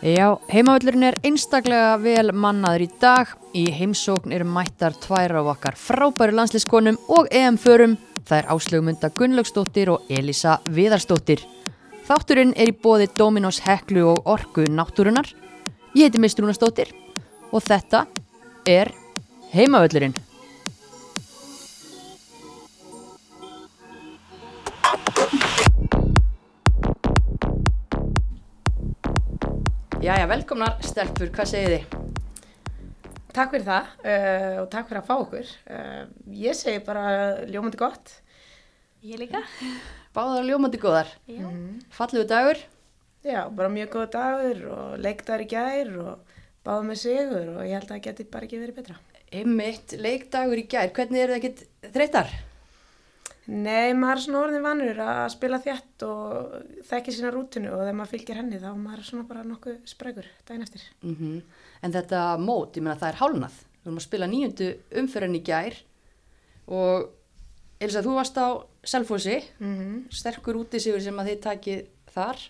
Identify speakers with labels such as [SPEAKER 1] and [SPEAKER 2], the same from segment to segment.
[SPEAKER 1] Já, heimavöllurinn er einstaklega vel mannaður í dag. Í heimsókn eru mættar tvær af okkar frábæru landsliskonum og EM-förum. Það er Áslögumunda Gunnlaugsdóttir og Elisa Viðarsdóttir. Þátturinn er í bóði Dominos Heklu og Orku Náttúrunar. Ég heiti Mistrúnastóttir og þetta er heimavöllurinn. Jæja, velkomnar stelpur, hvað segið þið?
[SPEAKER 2] Takk fyrir það uh, og takk fyrir að fá okkur. Uh, ég segi bara ljómandi gott.
[SPEAKER 3] Ég líka.
[SPEAKER 1] Báðar ljómandi góðar.
[SPEAKER 3] Já.
[SPEAKER 1] Fallegu dagur.
[SPEAKER 2] Já, bara mjög góð dagur og leikdagur í gær og báða með sigur og ég held að það geti bara ekki verið betra.
[SPEAKER 1] Einmitt, leikdagur í gær. Hvernig eru það ekkert þreytar?
[SPEAKER 2] Nei, maður er svona orðin vannur að spila þétt og þekki sína rútinu og þegar maður fylgir henni þá er maður svona bara nokkuð spregur daginn eftir.
[SPEAKER 1] Mm En þetta mót, ég meina það er hálnað. Við erum að spila nýjöndu umfyririnn í gær og Elisa, þú varst á Selfossi,
[SPEAKER 2] Mm
[SPEAKER 1] sterkur útisigur sem að þið takið þar.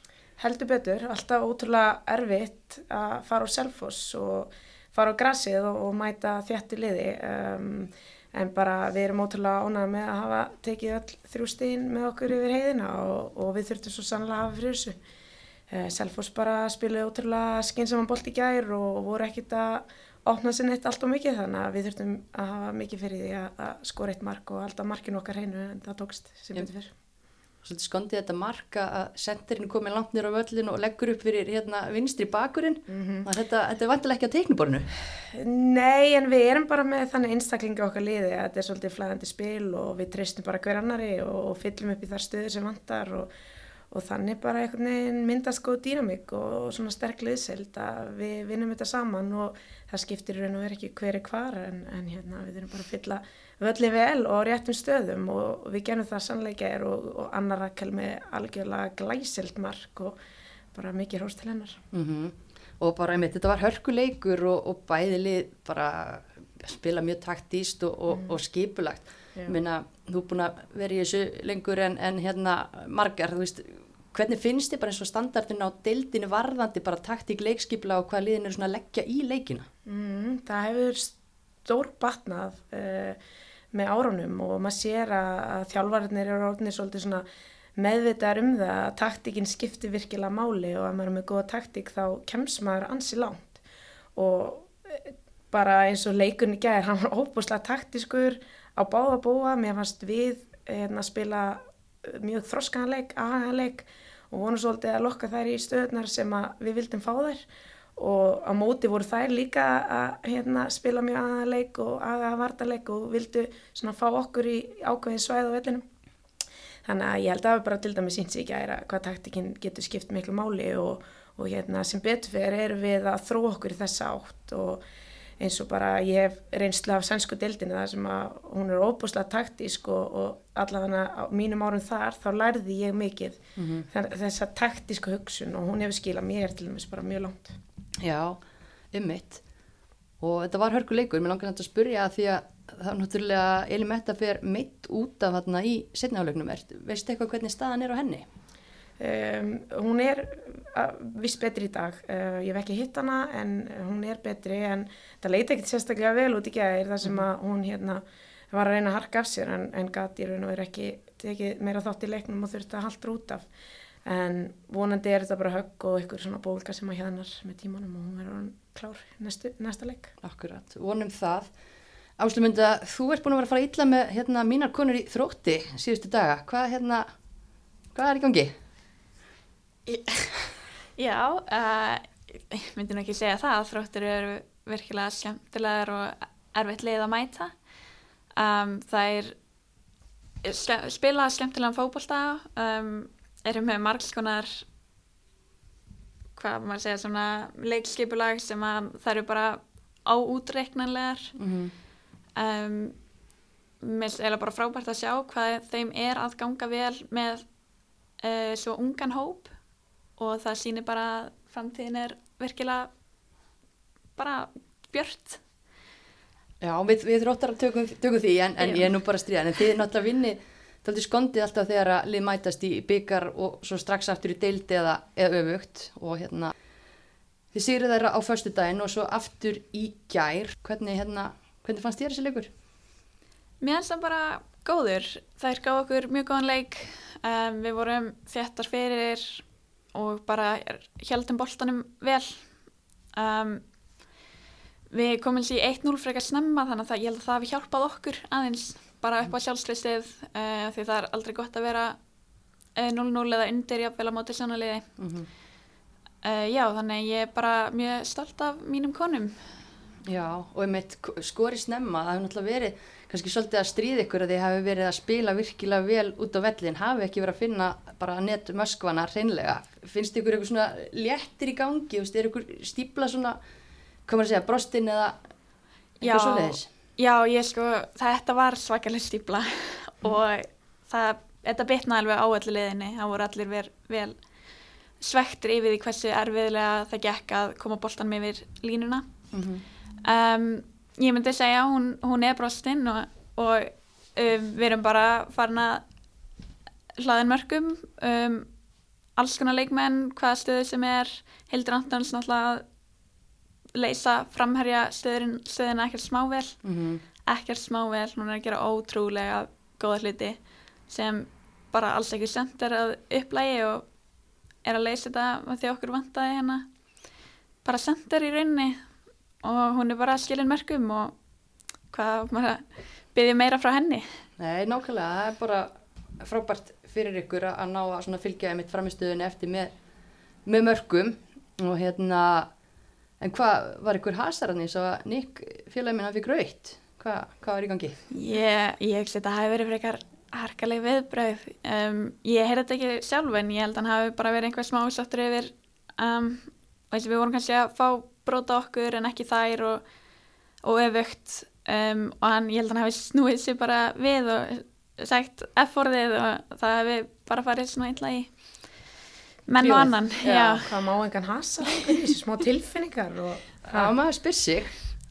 [SPEAKER 2] Heldur betur, alltaf ótrúlega erfitt að fara á selfoss og fara á grassið og, og mæta þjættu liði um, en bara við erum ótrúlega ánægð með að hafa tekið öll þrjú stíðin með okkur yfir heiðina og, og við þurftum svo sannlega að hafa fyrir þessu. Uh, selfoss bara spilaði ótrúlega skinsaman bolt í gær og voru ekkit að opna sér neitt allt og mikið þannig að við þurftum að hafa mikið fyrir því að, að skora eitt mark og alltaf markinu okkar hreinu en það tókst sem betur fyrr.
[SPEAKER 1] Svolítið skondið þetta marka að sendirinn komið langt nýra á völlin og leggur upp fyrir hérna vinstri bakurinn. Mm -hmm. Þetta, þetta er vantilega ekki á teikniborinu.
[SPEAKER 2] Nei, en við erum bara með þannig einstaklingi okkar liði að þetta er svolítið flæðandi spil og við treystum bara hver annari og, og fyllum upp í þar stöður sem vantar og, og þannig bara einhvern veginn myndast góð dýramík og svona sterk liðsild að við vinnum þetta saman og það skiptir raun og verið ekki hver er hvar en, en hérna við erum bara að fylla völlin vel og réttum stöðum og við genum það sannleika er og, og annar rakkel með algjörlega glæsild mark og bara mikið hrós til hennar.
[SPEAKER 1] Mm Og bara einmitt, þetta var hörkuleikur og, og bæðilið bara spila mjög taktíst og, og, og skipulagt. Minna, þú er búin að vera í þessu lengur en, en hérna margar, þú veist, hvernig finnst þið bara eins og standardin á deildinu varðandi bara taktík leikskipula og hvað liðin eru svona að leggja í leikina?
[SPEAKER 2] Mm, það hefur stór batnað uh, með árunum og maður sér að, að þjálfarinnir eru orðinir svolítið svona meðvitaðar um það að taktíkinn skiptir virkilega máli og ef maður er með góða taktík þá kemst maður ansi langt. Og eh, bara eins og leikunni gæðir, hann var óbúslega taktískur á báða búa, mér fannst við hérna, spila eh, mjög þroskaðanleik, aðanleik og vonum svolítið að lokka þær í stöðunar sem að við vildum fá þær og á móti voru þær líka að hérna, spila mjög aðanleik og aðavartaleik og vildu svona fá okkur í ákveðin svæð á vellinum. Þannig að ég held að það bara til dæmis sínt sig ekki að hvað taktikinn getur skipt miklu máli og, og hérna, sem betur fyrir erum við að þró okkur í þessa átt og eins og bara ég hef reynslu af sænsku deildinu þar sem að hún er óbúslega taktísk og, og allavega á mínum árum þar þá lærði ég mikið mm -hmm. þessa taktísku hugsun og hún hefur skilað mér til dæmis bara mjög langt.
[SPEAKER 1] Já, ummitt. Og þetta var hörkuleikur, mér langar þetta að spurja því að það er náttúrulega Eli Metta fer meitt út af þarna í setnihálegnum. Veistu eitthvað hvernig staðan er á henni?
[SPEAKER 2] Um, hún er viss betri í dag, uh, ég hef ekki hitt hana en hún er betri en það leiti ekkert sérstaklega vel út í gæðir þar sem að hún hérna var að reyna að harka af sér en, en gati raun og er ekki tekið meira þátt í leiknum og þurfti að halda út af en vonandi er þetta bara högg og einhver svona bólka sem að hérna með tímanum og hún verður klár næstu, næsta leik.
[SPEAKER 1] Akkurat, vonum það. Áslumunda, þú ert búin að vera að fara illa með hérna, mínar konur í þrótti síðustu daga. Hvað, hérna, hvað er í gangi?
[SPEAKER 3] Já, uh, ég myndi nú ekki segja það. Þróttur eru virkilega skemmtilegar og erfitt leið að mæta. Um, það er spila skemmtilegan fókbólta, um, eru með margskonar hvað maður segja svona leikskipulag sem að það eru bara áútreiknanlegar
[SPEAKER 1] Mm -hmm.
[SPEAKER 3] um, mér er bara frábært að sjá hvað þeim er að ganga vel með uh, svo ungan hóp og það sýnir bara að framtíðin er virkilega bara björt
[SPEAKER 1] Já, við, við þróttar tökum, tökum því en, en ég er nú bara að stríða. En þið er náttúrulega vinni, það er skondið alltaf þegar að lið mætast í byggar og svo strax aftur í deildi eða, eða öfugt og hérna þið sigrið þeirra á förstu daginn og svo aftur í gær. Hvernig, hérna, hvernig fannst þér þessi leikur?
[SPEAKER 3] Mér finnst það bara góður. Þær gáðu okkur mjög góðan leik. Um, við vorum þéttar fyrir og bara heldum boltanum vel. Um, við komum sér í 1-0 frekar snemma þannig að það, ég held að það hefði hjálpað okkur aðeins bara upp á sjálfsleysið uh, því það er aldrei gott að vera uh, 0-0 eða undir jafnvel á móti sannaliði.
[SPEAKER 1] Mm -hmm.
[SPEAKER 3] uh, já, þannig ég er bara mjög stolt af mínum konum.
[SPEAKER 1] Já, og einmitt skori snemma, það hefur náttúrulega verið kannski svolítið að stríða ykkur að þið hafi verið að spila virkilega vel út á vellin, hafi ekki verið að finna bara nett möskvana hreinlega. Finnst ykkur eitthvað svona léttir í gangi, er ykkur stípla svona, maður að segja, brostinn eða eitthvað svoleiðis?
[SPEAKER 3] Já, ég sko, þetta var svakalega stípla og það, þetta bitnaði alveg á öllu liðinni, það voru allir ver, vel svektur yfir því hversu erfiðlega það gekk að koma boltanum yfir línuna.
[SPEAKER 1] Mm -hmm.
[SPEAKER 3] um, ég myndi segja hún, hún er brostinn og, og um, við erum bara farin að hlaðin mörgum um, alls konar leikmenn hvaða stöðu sem er Hildur Antons náttúrulega að leysa framherja stöðin, stöðina ekkert smável
[SPEAKER 1] Mm -hmm.
[SPEAKER 3] ekkert smável, hún er að gera ótrúlega góða hluti sem bara alls ekki sendir að upplægi og er að leysa þetta því okkur vantaði hérna. Bara sendir í rauninni og hún er bara skilin merkum og hvað maður byrði meira frá henni.
[SPEAKER 1] Nei, nákvæmlega, það er bara frábært fyrir ykkur að ná að fylgja einmitt framistöðunni eftir með, með mörgum og hérna en hvað var ykkur hasarðan eins og Nick félagin minna fyrir gröytt Hva, hvað var í gangi?
[SPEAKER 3] Ég, ég held að þetta hafi verið frekar harkaleg viðbröð um, ég heyrði þetta ekki sjálf en ég held að hann hafi bara verið einhver smá sáttur yfir um, og þess að við vorum kannski að fá brota okkur en ekki þær og, og öfugt. Um, og hann, ég held að hann hafi snúið sér bara við og sagt F-orðið og það hefði bara farið svona illa í menn og annan
[SPEAKER 2] Já,
[SPEAKER 3] já.
[SPEAKER 2] hvað má engan hasa smá tilfinningar og
[SPEAKER 1] Já, maður spyr sig.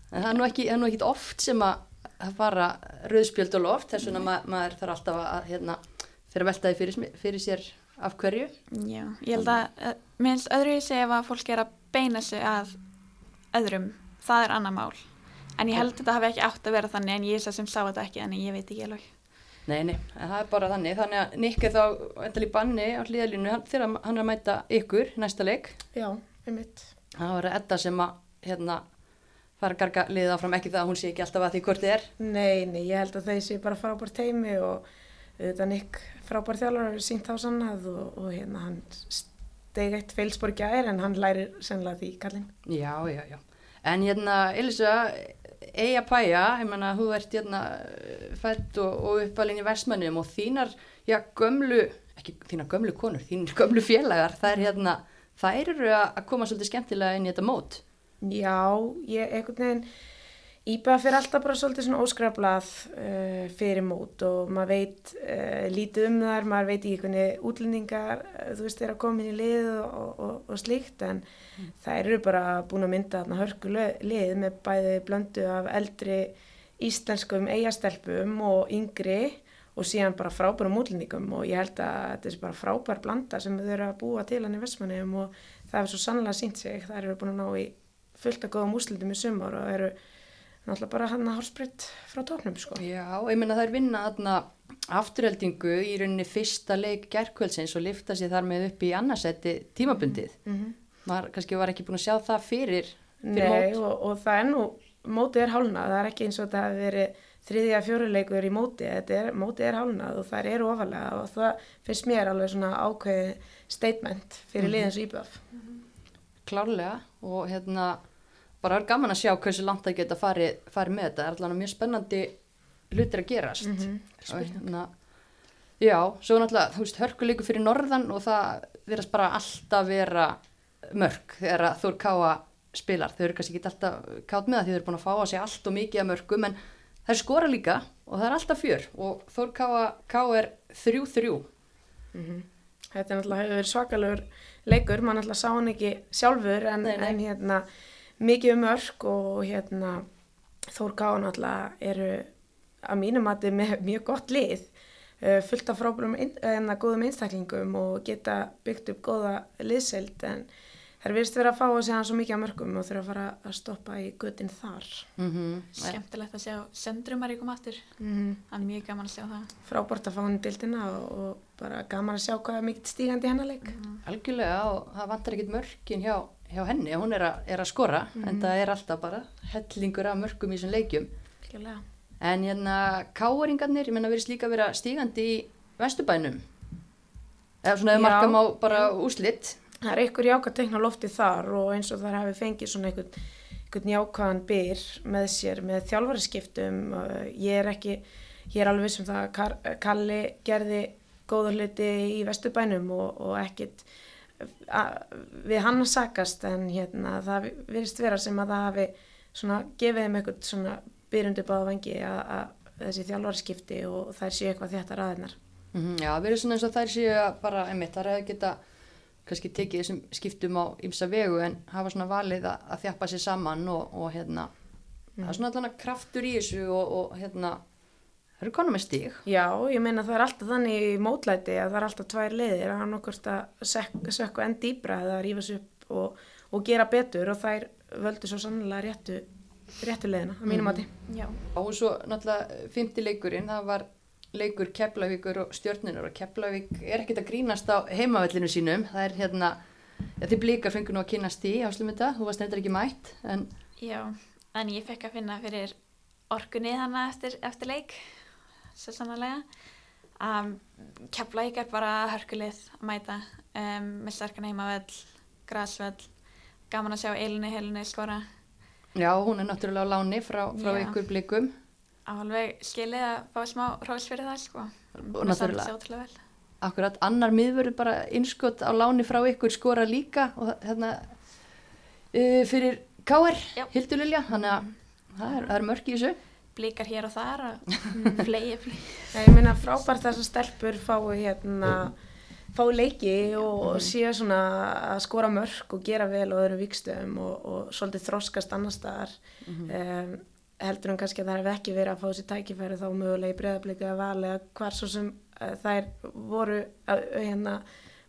[SPEAKER 1] En það er nú ekki, það er nú ekki oft sem að það fara rauðspjöld og loft. Þess vegna ma maður þarf alltaf að hérna, fyrir að velta því fyrir, fyrir sér af hverju.
[SPEAKER 3] Já, ég held að uh, minnst öðru ég segi ef að fólk er að beina sig að öðrum, það er annar mál. En ég held að þetta hafi ekki átt að vera þannig en ég er það sem sá þetta ekki en ég veit ekki alveg
[SPEAKER 1] Nei, nei, en það er bara þannig. Þannig að Nick er þá endal í banni á hlýðalínu þegar hann er að mæta ykkur næsta leik.
[SPEAKER 2] Já, einmitt.
[SPEAKER 1] það var Edda sem að hérna, fara að garga liðið áfram. Ekki það að hún sé ekki alltaf að því hvort þið er.
[SPEAKER 2] Nei, nei, ég held að þeir sé bara frábært teimi og þetta Nick frábært þjálfur hefur sínt á sannað og, og hérna hann steg eitt feilspor gær en hann lærir sennilega því kallinn.
[SPEAKER 1] Já, já, já. En hérna, Elisa Eija Pæja, ég menna, þú ert hérna fætt og, og uppalinn í versmannum og þínar, já, gömlu ekki þínar gömlu konur, þínar gömlu félagar það er hérna, það eru að koma svolítið skemmtilega inn í þetta mót.
[SPEAKER 2] Já, ég einhvern veginn Íbæða fyrir alltaf bara svolítið svona óskraflað uh, fyrir mót og maður veit uh, lítið um þar, maður veit ekki hvernig útlendingar, uh, þú veist, er að koma inn í lið og, og, og slíkt en mm. það eru bara búin að mynda þarna hörku lið með bæði blöndu af eldri íslenskum eigastelpum og yngri og síðan bara frábærum útlendingum og ég held að þetta er bara frábær blanda sem þau eru að búa til hann í Vestmannum og það er svo sannlega sínt sig, það eru búin að ná í fullt að góða múslindum í sumar og eru náttúrulega bara hann að hálsbreytt frá tóknum sko.
[SPEAKER 1] Já, ég menna það er vinna þarna afturheldingu í rauninni fyrsta leik gerðkvöldsins og lifta sér þar með upp í annarsætti tímabundið.
[SPEAKER 2] Mm -hmm.
[SPEAKER 1] Maður kannski var ekki búin að sjá það fyrir, fyrir
[SPEAKER 2] Nei,
[SPEAKER 1] mót.
[SPEAKER 2] og, og það er nú, mótið er hálnað, það er ekki eins og þetta hafi verið þriðja fjóruleikur í mótið, þetta er, mótið er hálnað og það er ofalega og það finnst mér alveg svona ákveði statement fyrir mm -hmm. liðins íbjöf.
[SPEAKER 1] Klárlega og hérna bara er gaman að sjá hversu langt það geta farið, farið með þetta. Það er allavega mjög spennandi hlutir að gerast.
[SPEAKER 2] Mm -hmm.
[SPEAKER 1] og hérna, já, svo er náttúrulega, þú veist, hörkulíku fyrir norðan og það verðast bara alltaf vera mörg þegar að Þór Káa spilar. Þau eru kannski ekki alltaf kátt með það því þau eru búin að fá á sig allt og mikið af mörgum en það er skora líka og það er alltaf fjör og Þór Káa, Káa er 3-3.
[SPEAKER 2] Mm -hmm. Þetta er náttúrulega hefur verið svakalegur leikur, maður náttúrulega sá hann ekki sjálfur en,
[SPEAKER 1] Nei, nei.
[SPEAKER 2] en hérna mikið um örk og hérna Þór Káa náttúrulega eru að mínum að þetta með mjög gott lið uh, fullt af frábærum ein, enna góðum einstaklingum og geta byggt upp góða liðseld en þær virðist vera að fá að segja svo mikið á mörgum og þurfa að fara að stoppa í göttin þar.
[SPEAKER 1] Mm
[SPEAKER 3] Skemmtilegt að sjá Söndrumar í koma aftur.
[SPEAKER 2] Mm.
[SPEAKER 3] Það er mjög gaman að sjá það.
[SPEAKER 2] Frábært að fá hann í dildina og, og bara gaman að sjá hvað er mikið stígandi hennar leik.
[SPEAKER 1] Algjörlega og það vantar ekkit mörkin hjá, hjá henni, hún er, a, er að skora en það er alltaf bara hellingur af mörkum í þessum leikjum.
[SPEAKER 2] Algjörlega.
[SPEAKER 1] en hérna káeringarnir, ég menna verðist líka vera stígandi í Vesturbænum. Eða svona ef
[SPEAKER 2] Já,
[SPEAKER 1] marka má bara úslitt
[SPEAKER 2] Það er einhver á lofti þar og eins og þær hafi fengið svona einhvern, einhvern jákvæðan byr með sér með þjálfariskiptum. Uh, Ég er ekki, ég er alveg sem það að Kar- Kalli gerði góða hluti í Vesturbænum og, og ekkit að, við hann að sakast en hérna það virðist vera sem að það hafi svona gefið þeim einhvern svona byrjundu báða vengi að, að þessi þjálfariskipti og þær séu eitthvað þetta raðinnar.
[SPEAKER 1] mm Já, verður svona eins og þær séu að bara, einmitt, þær hefði geta kannski tekið þessum skiptum á ymsa vegu en hafa svona valið að, að þjappa sér saman og, og hérna það er svona allan kraftur í þessu og, og hérna það eru konum með stíg
[SPEAKER 2] Já, ég meina það er alltaf þannig í mótlæti að það er alltaf tvær leiðir að hann okkurt að sökku enn dýbra eða rífa sig upp og, og gera betur og þær völdu svo sannlega réttu, réttu leiðina, að mínum mati.
[SPEAKER 3] Já.
[SPEAKER 1] og svo náttúrulega fymti leikurinn það var leikur Keflavíkur og stjörnunar og Keflavík er ekkert að grínast á heimavellinu sínum. Það er hérna, ja, þið blíkar fengur nú að kynast í áslumita, þú varst nefndar ekki mætt en
[SPEAKER 3] Já, en ég fekk að finna fyrir orkunni þannig eftir, eftir leik, svo sannlega. Um, Keflavík er bara hörkulið að mæta um, með sterkan heimavell, grasvell, gaman að sjá Eilinni Helinu skora.
[SPEAKER 1] já, hún er náttúrulega á láni frá, frá ykkur blikum
[SPEAKER 3] Alveg skilið að fá smá hrós fyrir það, sko.
[SPEAKER 1] Og náttúrulega- akkurat annar miðvörður bara innskott á láni frá ykkur skora líka og hérna uh, fyrir K.R. Hildur Lilja þannig að það er, er mörk í þessu
[SPEAKER 3] Blíkar hér og þar og flegi,
[SPEAKER 2] ég meina frábært þess að stelpur fái hérna, fái leiki og séu svona að skora mörk og gera vel á öðrum vikstöðum og, og svolítið þroskast annar staðar. um, heldur hann kannski að það hef ekki verið að fá sér tækifæri þá mögulega í breðabliki að vali að hvar svo sem uh, þær voru að, hérna,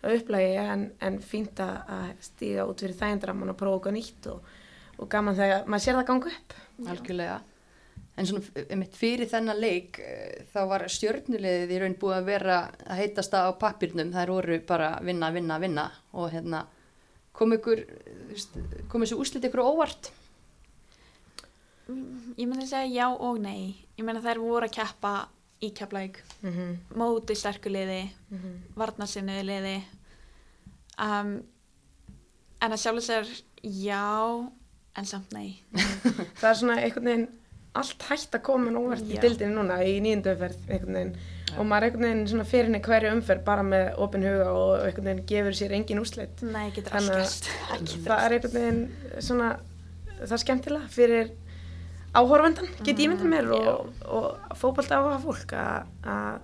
[SPEAKER 2] að upplægi en, en fínt að að stíga út fyrir þægindraman og prófa okkur nýtt og, og gaman þegar maður sér það ganga upp.
[SPEAKER 1] algjörlega en svona einmitt fyrir þennan leik eh, þá var stjörnulegðið í raun búið að vera að heitast á pappirnum þær voru bara vinna, vinna, vinna og hérna kom ykkur eh, kom þessu úslit ykkur óvart
[SPEAKER 3] Ég myndi að segja já og nei. Ég meina þær voru að keppa í Keflavík,
[SPEAKER 2] Mm -hmm.
[SPEAKER 3] móti sterku liði,
[SPEAKER 2] Mhm.
[SPEAKER 3] varnarsinnuði liði. Um, en að sjálfur sér já, en samt nei.
[SPEAKER 2] það er svona einhvern veginn allt hægt að koma núvert í dildinu núna í nýjöndu umferð og maður einhvern veginn svona fyrir henni hverju umferð bara með opin huga og einhvern veginn gefur sér engin
[SPEAKER 3] getur
[SPEAKER 2] Þannig að það er einhvern veginn svona það er skemmtilega fyrir áhorfandan get ég myndið mér og, og fókbalt áhuga fólk að- að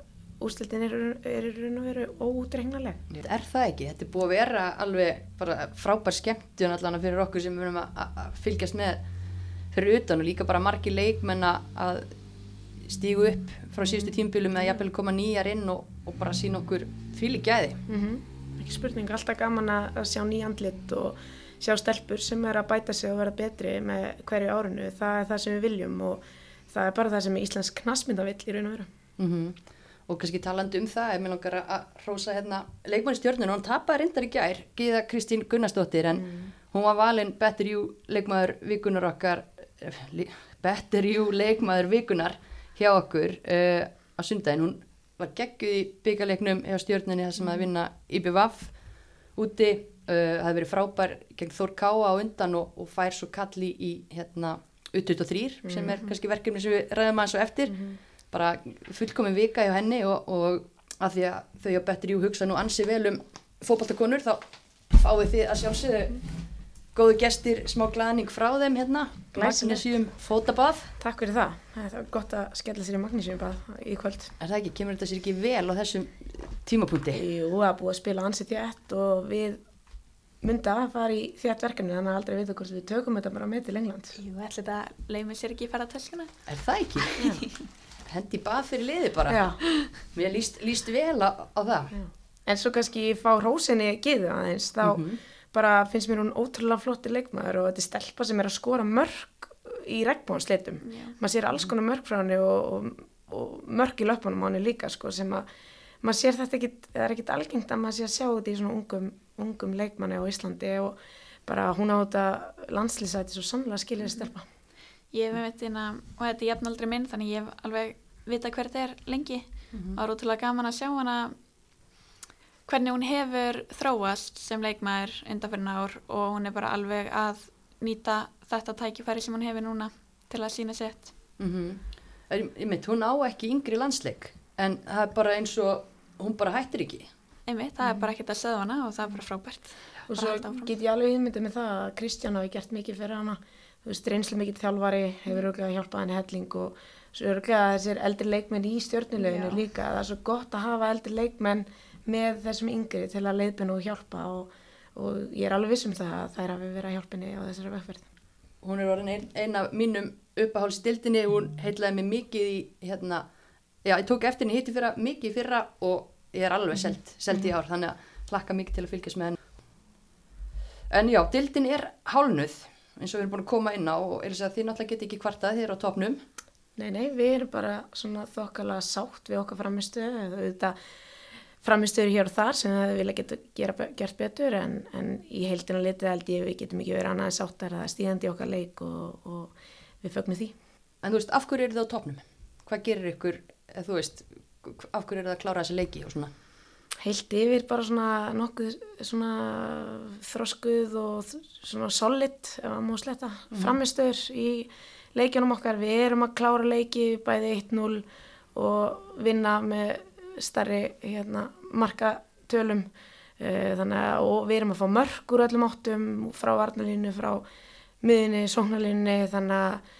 [SPEAKER 2] úrslitin eru er í raun og veru óútreiknarleg
[SPEAKER 1] er það ekki, þetta er búið að vera alveg bara frábær skemmtun allan fyrir okkur sem við erum að fylgjast með fyrir utan og líka bara margir leikmenn að- stígu upp frá síðustu tímbilum eða jafnvel koma nýjar inn og, og bara sína okkur fíli gæði.
[SPEAKER 2] Mm ekki spurning, alltaf gaman að sjá nýjandlit og sjá stelpur sem er að bæta sig og vera betri með hverju árunu, það er það sem við viljum og það er bara það sem íslensk knasmynda vill í raun og veru.
[SPEAKER 1] mm og kannski talandi um það, ef mér langar að- hrósa hérna leikmanni stjórnun og hann tapaði reyndar í gær Gíða Kristín Gunnarsdóttir en hún var valinn Better You leikmaður vikunar okkar Better You leikmaður vikunar hjá okkur uh, á sundaginn, hún var gegguð í byggarleiknum hjá stjórnunni þar sem að vinna IBVF úti uh, það hefði verið frábær gegn Þór Káa á undan og, og fær svo kalli í hérna U23 sem er kannski verkefni sem við ræðum aðeins og eftir. Bara fullkomin vika hjá henni og, og að því að þau á Better You hugsa nú ansi vel um fótballtakonur þá fáið þið að sjálfsögðu góðu gestir, smá glaðning frá þeim hérna. Magnesium fótabað
[SPEAKER 2] Takk fyrir það, það er gott að skella sér í magnísjum bara í kvöld.
[SPEAKER 1] er það ekki, kemur þetta sér ekki vel á þessum tímapunkti
[SPEAKER 2] Jú, það er búið að spila ansið þétt og við mynda að fara í þétt verkefni þannig að aldrei vita hvort við tökum þetta bara með til England.
[SPEAKER 3] Jú, ætli þetta leið mér sér ekki í fara töskuna.
[SPEAKER 1] er það ekki? hendi bað fyrir liði bara
[SPEAKER 2] Já.
[SPEAKER 1] mér líst, líst vel á, á það
[SPEAKER 2] En svo kannski fá hrósinni giðu aðeins, þá
[SPEAKER 1] Mhm.
[SPEAKER 2] Bara finnst mér hún ótrúlega flotti leikmaður og þetta er stelpa sem er að skora mörg í regnbónsleitum maður sér alls konar mörg frá henni og, og, og mörg í löpunum á henni líka sko, sem að maður sér þetta ekki, það er ekkit algengt að maður sé að sjá þetta í svona ungum, ungum leikmanni á Íslandi og bara hún á þetta landslýsæti svo sannlega skilir stelpa.
[SPEAKER 3] Ég hef veit hérna, og þetta er jafnaldri minn, þannig ég hef alveg vita hver þetta er lengi. Það var útrúlega gaman að sjá hana hvernig hún hefur þróast sem leikmaður undanfyrin ár og hún er bara alveg að nýta þetta tækifæri sem hún hefur núna til að sína sett.
[SPEAKER 1] Mm -hmm. Ég mynd, hún á ekki yngri landsleik en það er bara eins og hún bara hættir ekki.
[SPEAKER 3] Einmitt, það er bara ekkert að segja hana og það er bara frábært.
[SPEAKER 2] og
[SPEAKER 3] Bara
[SPEAKER 2] svo get ég alveg ímyndið með það að Kristján hafi gert mikið fyrir hana þú veist, reynslu mikið þjálfari hefur örgulega hjálpað henni helling og svo örgulega þessir eldri leikmenn í stjórnuleginu líka, það er svo gott að hafa eldri leikmenn með þessum yngri til að leiðbina og hjálpa og, og ég er alveg viss um það að hafi verið að hjálpa henni á þessari vegferð
[SPEAKER 1] Hún er orðin ein, ein af mínum uppáhalds dildinni, hún heitlaði mig mikið í hérna, já, ég tók eftir henni hitti fyrra, mikið fyrra og ég er alveg selt, selt í ár, þannig að hlakka mikið til að fylgjast með henni. En já, dildin er hálnuð, eins og við erum búin að koma inn á og er þess að þið náttúrulega geti ekki kvartað, þið eru á topnum.
[SPEAKER 2] Nei, nei, við erum bara svona þokkalega sátt við okkar eða auðvitað framistöður hér og þar sem við vilja geta gera, gert betur en, en í heildina litið held ég við getum ekki verið annað en sáttar að það stíðandi okkar leik og, og við fögnum því.
[SPEAKER 1] En þú veist, af hverju eru þið á topnum? Hvað gerir ykkur, þú veist, af hverju eru það að klára þessi leiki og svona?
[SPEAKER 2] Heilt yfir bara svona nokkuð svona þroskuð og svona solid ef að má sletta mm. framistöður í leikjunum okkar. Við erum að klára leiki bæði 1-0 og vinna með starri hérna, markatölum uh, þannig að við erum að fá mörg úr öllum áttum frá varnalínu, frá miðinni, sóknalínu þannig að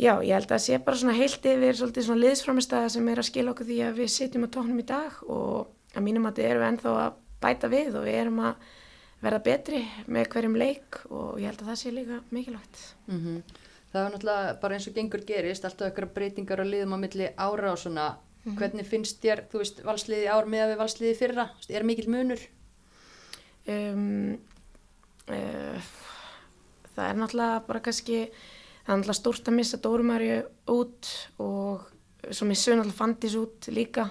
[SPEAKER 2] já, ég held að það sé bara svona heilt yfir svolítið svona liðsframistæða sem er að skila okkur því að við sitjum á tóknum í dag og að mínum að þetta við ennþá að bæta við og við erum að verða betri með hverjum leik og ég held að það sé líka mikilvægt.
[SPEAKER 1] Mm Það var náttúrulega bara eins og gengur gerist, alltaf ykkur breytingar og liðum á milli ára og svona. Hvernig finnst þér, þú veist, valsliði ár með að við valsliði fyrra? Er mikil munur?
[SPEAKER 2] um, uh, það er náttúrulega bara kannski það er náttúrulega stórt að missa Dórumarju út og svo missu náttúrulega Fandís út líka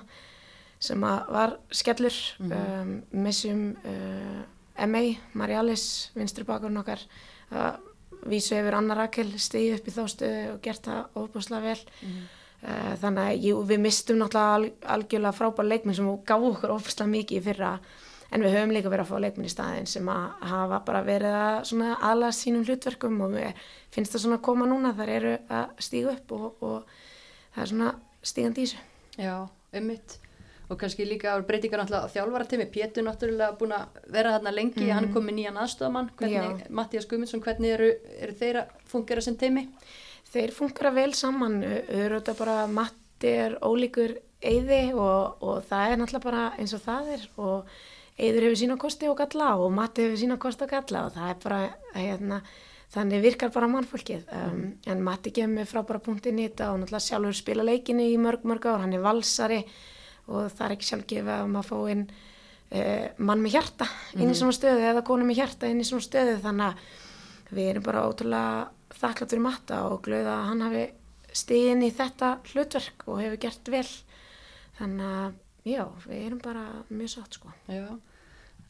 [SPEAKER 2] sem að var skellur um, missum uh, M.A. Marialis vinstri bakurinn okkar að vísu hefur Anna Rakel stegið upp í þá stöðu og gert það ofbúslega vel uh, þannig að jú, við mistum náttúrulega al, algjörlega frábær leikminn sem gaf okkur ofbúslega mikið í fyrra en við höfum líka verið að fá leikminn í staðin sem að hafa bara verið að aðla sínum hlutverkum og við finnst það svona að koma núna þar eru að stíga upp og, og það er svona stígandi í þessu.
[SPEAKER 1] Já, ummitt. Og kannski líka á breytingar náttúrulega á þjálfaratími. Pétur náttúrulega búin að vera þarna lengi, hann er komið nýjan aðstofamann. Mattías Guðmundsson, hvernig eru, eru þeir að fungera sem teimi?
[SPEAKER 2] Þeir fungera vel saman, auðvitað bara Matti er ólíkur eyði og, og það er náttúrulega bara eins og það er og eyður hefur sína kosti og galla og Matti hefur sína kosti og galla og það er bara, hérna, þannig virkar bara mannfólkið. Um, en Matti kemur frábæra punktinn í þetta og náttúrulega sjálfur spila leikinni í mörg, mörg ár, hann er valsari og það er ekki sjálfgefa að maður fá inn uh, mann með hjarta inn í svona stöðu eða konu með hjarta inn í svona stöðu þannig að við erum bara ótrúlega þakklátt fyrir matta og glöða að hann hafi stíðin í þetta hlutverk og hefur gert vel þannig að já, við erum bara mjög sátt sko.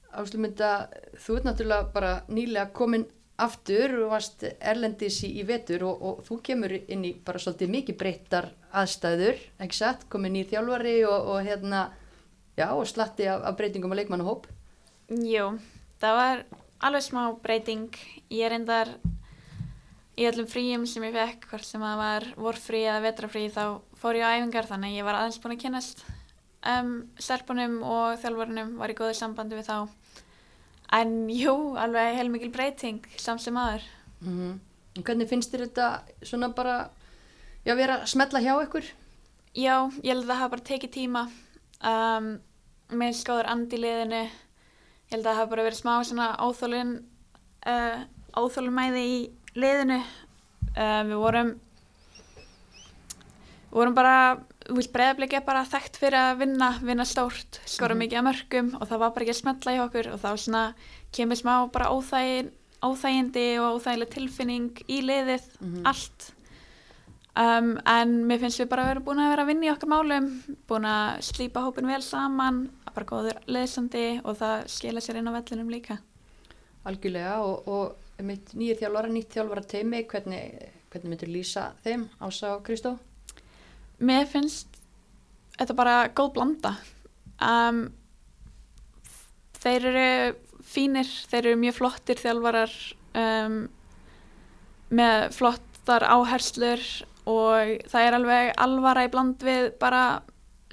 [SPEAKER 1] Áslumynda, þú ert náttúrulega bara nýlega komin aftur og varst erlendis í, í vetur og, og þú kemur inn í bara svolítið mikið breyttar aðstæður, ekki satt, komin í þjálfari og, og hérna, já, og slatti af, af breytingum á leikmannahóp.
[SPEAKER 3] Jú, það var alveg smá breyting. Ég er endar í öllum fríum sem ég fekk, hvort sem það var vorfrí eða vetrafrí, þá fór ég á æfingar þannig að ég var aðeins búin að kynast um, stelpunum og þjálfurunum, var í góðu sambandi við þá. En jú, alveg heilmikil breyting, samt sem aður.
[SPEAKER 1] Mm -hmm. Hvernig finnst þér þetta svona bara, já, vera að smetla hjá ykkur?
[SPEAKER 3] Já, ég held að það hafa bara tekið tíma. Um, með skóður andi liðinu. Ég held að það hafa bara verið smá svona óþólun, uh, óþólumæði í liðinu. Uh, við vorum, við vorum bara breyðarblik er bara þekkt fyrir að vinna, vinna stórt, skora
[SPEAKER 1] Mhm.
[SPEAKER 3] mikið að mörgum og það var bara ekki að smetla í okkur og þá svona kemur smá bara óþægin, óþægindi og óþægileg tilfinning í liðið,
[SPEAKER 1] Mhm.
[SPEAKER 3] allt. Um, en mér finnst við bara að vera búin að vera að vinna í okkar málum, búin að slípa hópin vel saman, bara góður leðsandi og það skila sér inn á vellinum líka.
[SPEAKER 1] Algjörlega og, og nýjir þjálfara, nýtt þjálfara teimi, hvernig, hvernig myndir lýsa þeim, Ása og Kristó?
[SPEAKER 3] Mér finnst þetta bara góð blanda. Um, þeir eru fínir, þeir eru mjög flottir þjálfarar um, með flottar áherslur og það er alveg alvara í bland við bara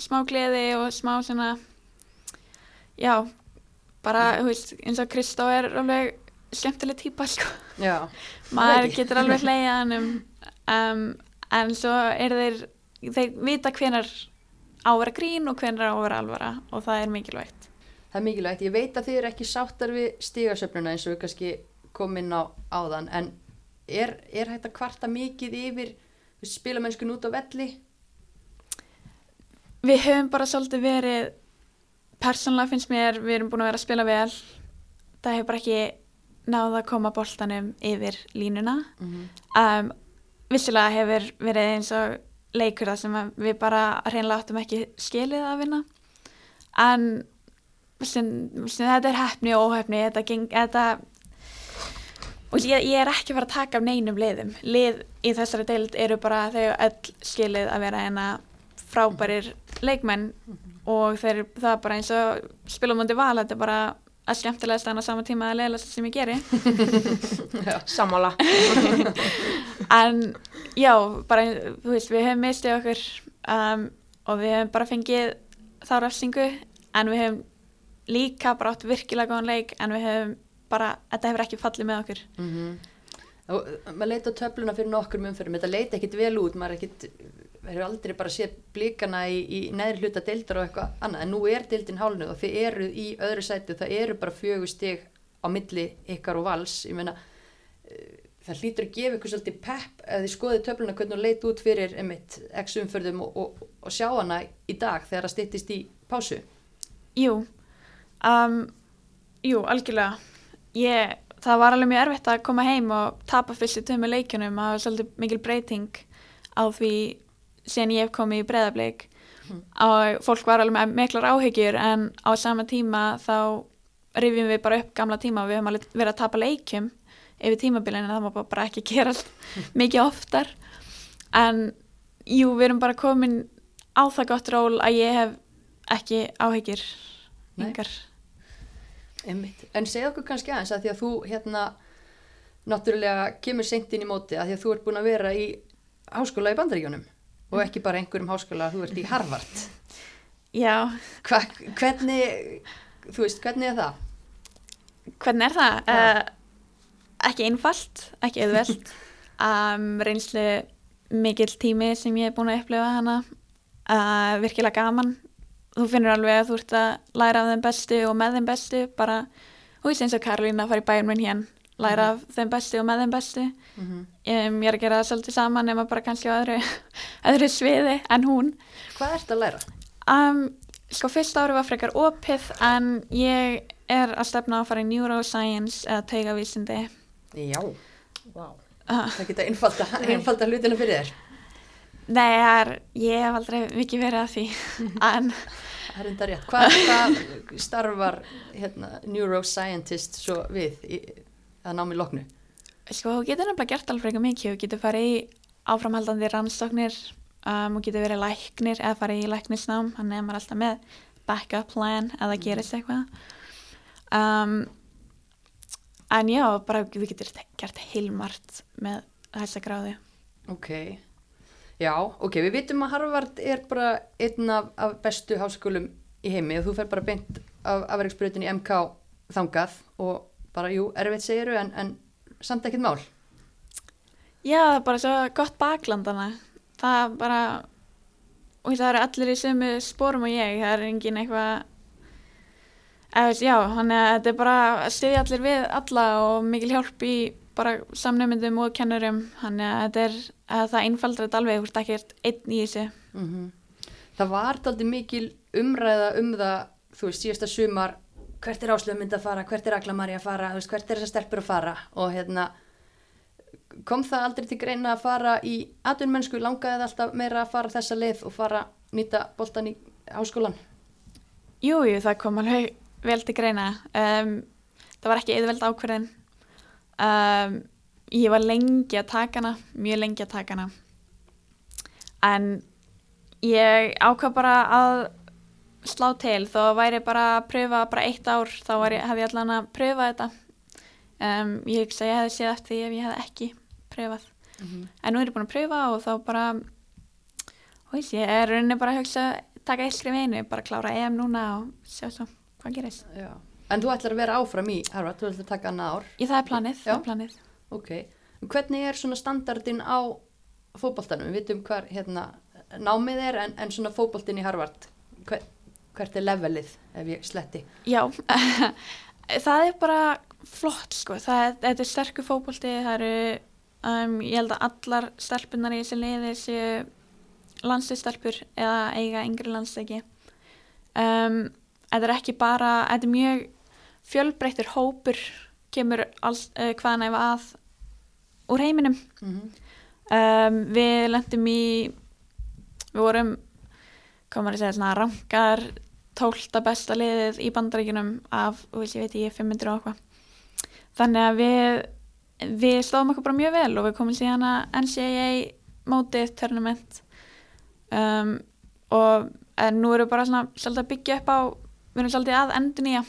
[SPEAKER 3] smá gleði og smá svona, já, bara, þú veist, eins og Kristó er alveg skemmtileg típa, sko. Maður getur alveg hleyja hann um, um, en svo er þeir þeir vita hvenar á að vera grín og hvenar á að vera alvara og það er mikilvægt.
[SPEAKER 1] Það er mikilvægt. Ég veit að þið eru ekki sáttar við stígasöfnuna eins og við kannski komum inn á áðan, en er, er hægt að kvarta mikið yfir spilamennskun út á velli?
[SPEAKER 3] við höfum bara svolítið verið persónulega finnst mér við erum búin að vera að spila vel. Það hefur bara ekki náða að koma boltanum yfir línuna.
[SPEAKER 1] Mm -hmm.
[SPEAKER 3] um, vissilega hefur verið eins og leikur það sem við bara hreinlega áttum ekki skilið að vinna. En sem, sem þetta er hefni og óhefni þetta, geng, þetta og ég, ég er ekki að fara að taka af neinum liðum. Lið í þessari deild eru bara þau öll skilið að vera eina frábærir leikmenn og þeir, það er bara eins og spilum múndi val, þetta er bara að skemmtilegast en á sama tíma að leiðast sem ég geri
[SPEAKER 2] Sammála.
[SPEAKER 3] en já, bara, þú veist, við höfum mistið okkur um, og við höfum bara fengið þá rafsingu en við höfum líka bara átt virkilega góðan leik en við höfum bara, þetta hefur ekki fallið með okkur
[SPEAKER 1] Mm -hmm. og maður leita töfluna fyrir nokkur umfyrum, þetta leita ekkit vel út maður ekkit, hefur aldrei bara séð blíkana í, í neðri hluta deildar og eitthvað annað, en nú er deildin hálnuð og þið eru í öðru sæti, það eru bara fjögur stig á milli ykkar og vals. Ég meina, eh, það hlýtur að gefa ykkur svolítið pepp ef þið skoðið töfluna hvernig hún leit út fyrir emitt, x umförðum og, og, og sjá hana í dag þegar það styttist í pásu.
[SPEAKER 3] Jú, um, jú, algjörlega. Ég, það var alveg mjög erfitt að koma heim og tapa fyrstu tömu leikjunum. Það var svolítið mikil breyting á því síðan ég hef komið í breðableik og fólk var alveg með miklar áhyggjur en á sama tíma þá rifjum við bara upp gamla tíma og við höfum alveg verið að tapa leikjum yfir tímabilinu, það má bara ekki gerast mikið oftar. En jú, við erum bara komin á það gott ról að ég hef ekki áhyggjur yngar.
[SPEAKER 1] En segð okkur kannski aðeins að því að þú hérna náttúrulega kemur seint inn í móti að því að þú ert búin að vera í háskóla í bandaríkjónum og ekki bara einhverjum háskóla, þú ert í Harvard.
[SPEAKER 3] Já,
[SPEAKER 1] Hva, hvernig, þú veist, hvernig er það?
[SPEAKER 3] hvernig er það? Uh, ekki einfalt, ekki auðvelt. Um, reynslu mikill tími sem ég er búin að upplifa hana. Uh, virkilega gaman. Þú finnur alveg að þú ert að læra af þeim bestu og með þeim bestu. Bara, þú veist eins og Karolína að fara í bæjum minn hér læra af þeim bestu og með þeim bestu
[SPEAKER 1] Mm -hmm.
[SPEAKER 3] um, ég er að gera það svolítið saman nema bara kannski á öðru, öðru sviði en hún
[SPEAKER 1] Hvað ert að læra?
[SPEAKER 3] Um, sko fyrsta ári var frekar opið en ég er að stefna að fara í neuroscience eða taugavísindi.
[SPEAKER 1] Já,
[SPEAKER 2] Wow.
[SPEAKER 3] Uh,
[SPEAKER 1] það geta einfalda, hlutina fyrir þér.
[SPEAKER 3] nei, er, ég hef aldrei mikið verið að því en
[SPEAKER 1] hvað starfar hérna, neuroscientist svo við í, að námi loknu?
[SPEAKER 3] sko þú getur nefnilega gert alveg mikið þú getur farið í áframhaldandi rannsóknir um, og getur verið læknir eða farið í læknisnám, hann er maður alltaf með backup plan eða gerist eitthvað. Um, en já, bara þú getur gert heilmart með þessa gráðu.
[SPEAKER 1] Ok, já, ok, við vitum að Harvard er bara einn af, af bestu háskólum í heimi og þú fer bara beint af afverksbreytin í MK þangað og bara, jú, erfitt segiru en, en samt ekkert mál.
[SPEAKER 3] Já, það er bara svo gott baklandana. Það er bara, og það eru allir í sömu spórum og ég, það er engin eitthvað, veist, já, þannig að þetta er bara að styðja allir við alla og mikil hjálp í bara samnefndum og kennurum, þannig að þetta er, að það einfaldra þetta alveg, þú ert ekkert einn í þessu.
[SPEAKER 1] Mm það var aldrei mikil umræða um það, þú veist, síðasta sumar, hvert er áslöfum mynd að fara, hvert er Agla Marí að fara, veist, hvert er þessar stelpur að fara og hérna, kom það aldrei til greina að fara í atvinnmennsku, langaði það alltaf meira að fara þessa leið og fara nýta boltan í háskólan?
[SPEAKER 3] Jú, jú, það kom alveg vel til greina. Um, það var ekki eðveld ákverðin. Um, ég var lengi að taka hana, mjög lengi að taka hana. En ég ákvað bara að slá til þó væri bara að pröfa bara eitt ár, þá ég, hef ég allan að pröfa þetta. Um, ég hugsa að ég hefði séð eftir því ef ég hef ekki pröfað.
[SPEAKER 1] Mm -hmm.
[SPEAKER 3] En nú er ég búin að pröfa og þá bara, veist, ég er rauninni bara að hugsa taka eitt skrif einu, bara klára EM núna og sjá svo hvað gerist.
[SPEAKER 1] Já. En þú ætlar að vera áfram í Harvard, þú ætlar að taka annað ár.
[SPEAKER 3] Í það er planið, það er planið.
[SPEAKER 1] Ok. Hvernig er svona standardin á fótboltanum? Við vitum hvar hérna, námið er en, en svona fótboltin í Harvard, hver, hvert er levelið ef ég sletti?
[SPEAKER 3] Já, það er bara flott sko, það er, þetta er sterkur fótbolti, það eru, um, ég held að allar stelpunar í þessi liði séu landsleistelpur eða eiga yngri landsleiki. Um, þetta er ekki bara, þetta er mjög fjölbreyttur hópur, kemur alls, uh, hvaðan ef að úr heiminum.
[SPEAKER 1] Mm -hmm.
[SPEAKER 3] Um, við lendum í, við vorum, maður að segja, svona rankar tólta besta liðið í bandaríkunum af, ég veit ég, 500 og eitthvað. Þannig að við, við stóðum okkur bara mjög vel og við komum síðan að NCAA mótið tournament um, og nú erum við bara svolítið að byggja upp á, við erum svolítið að endur nýja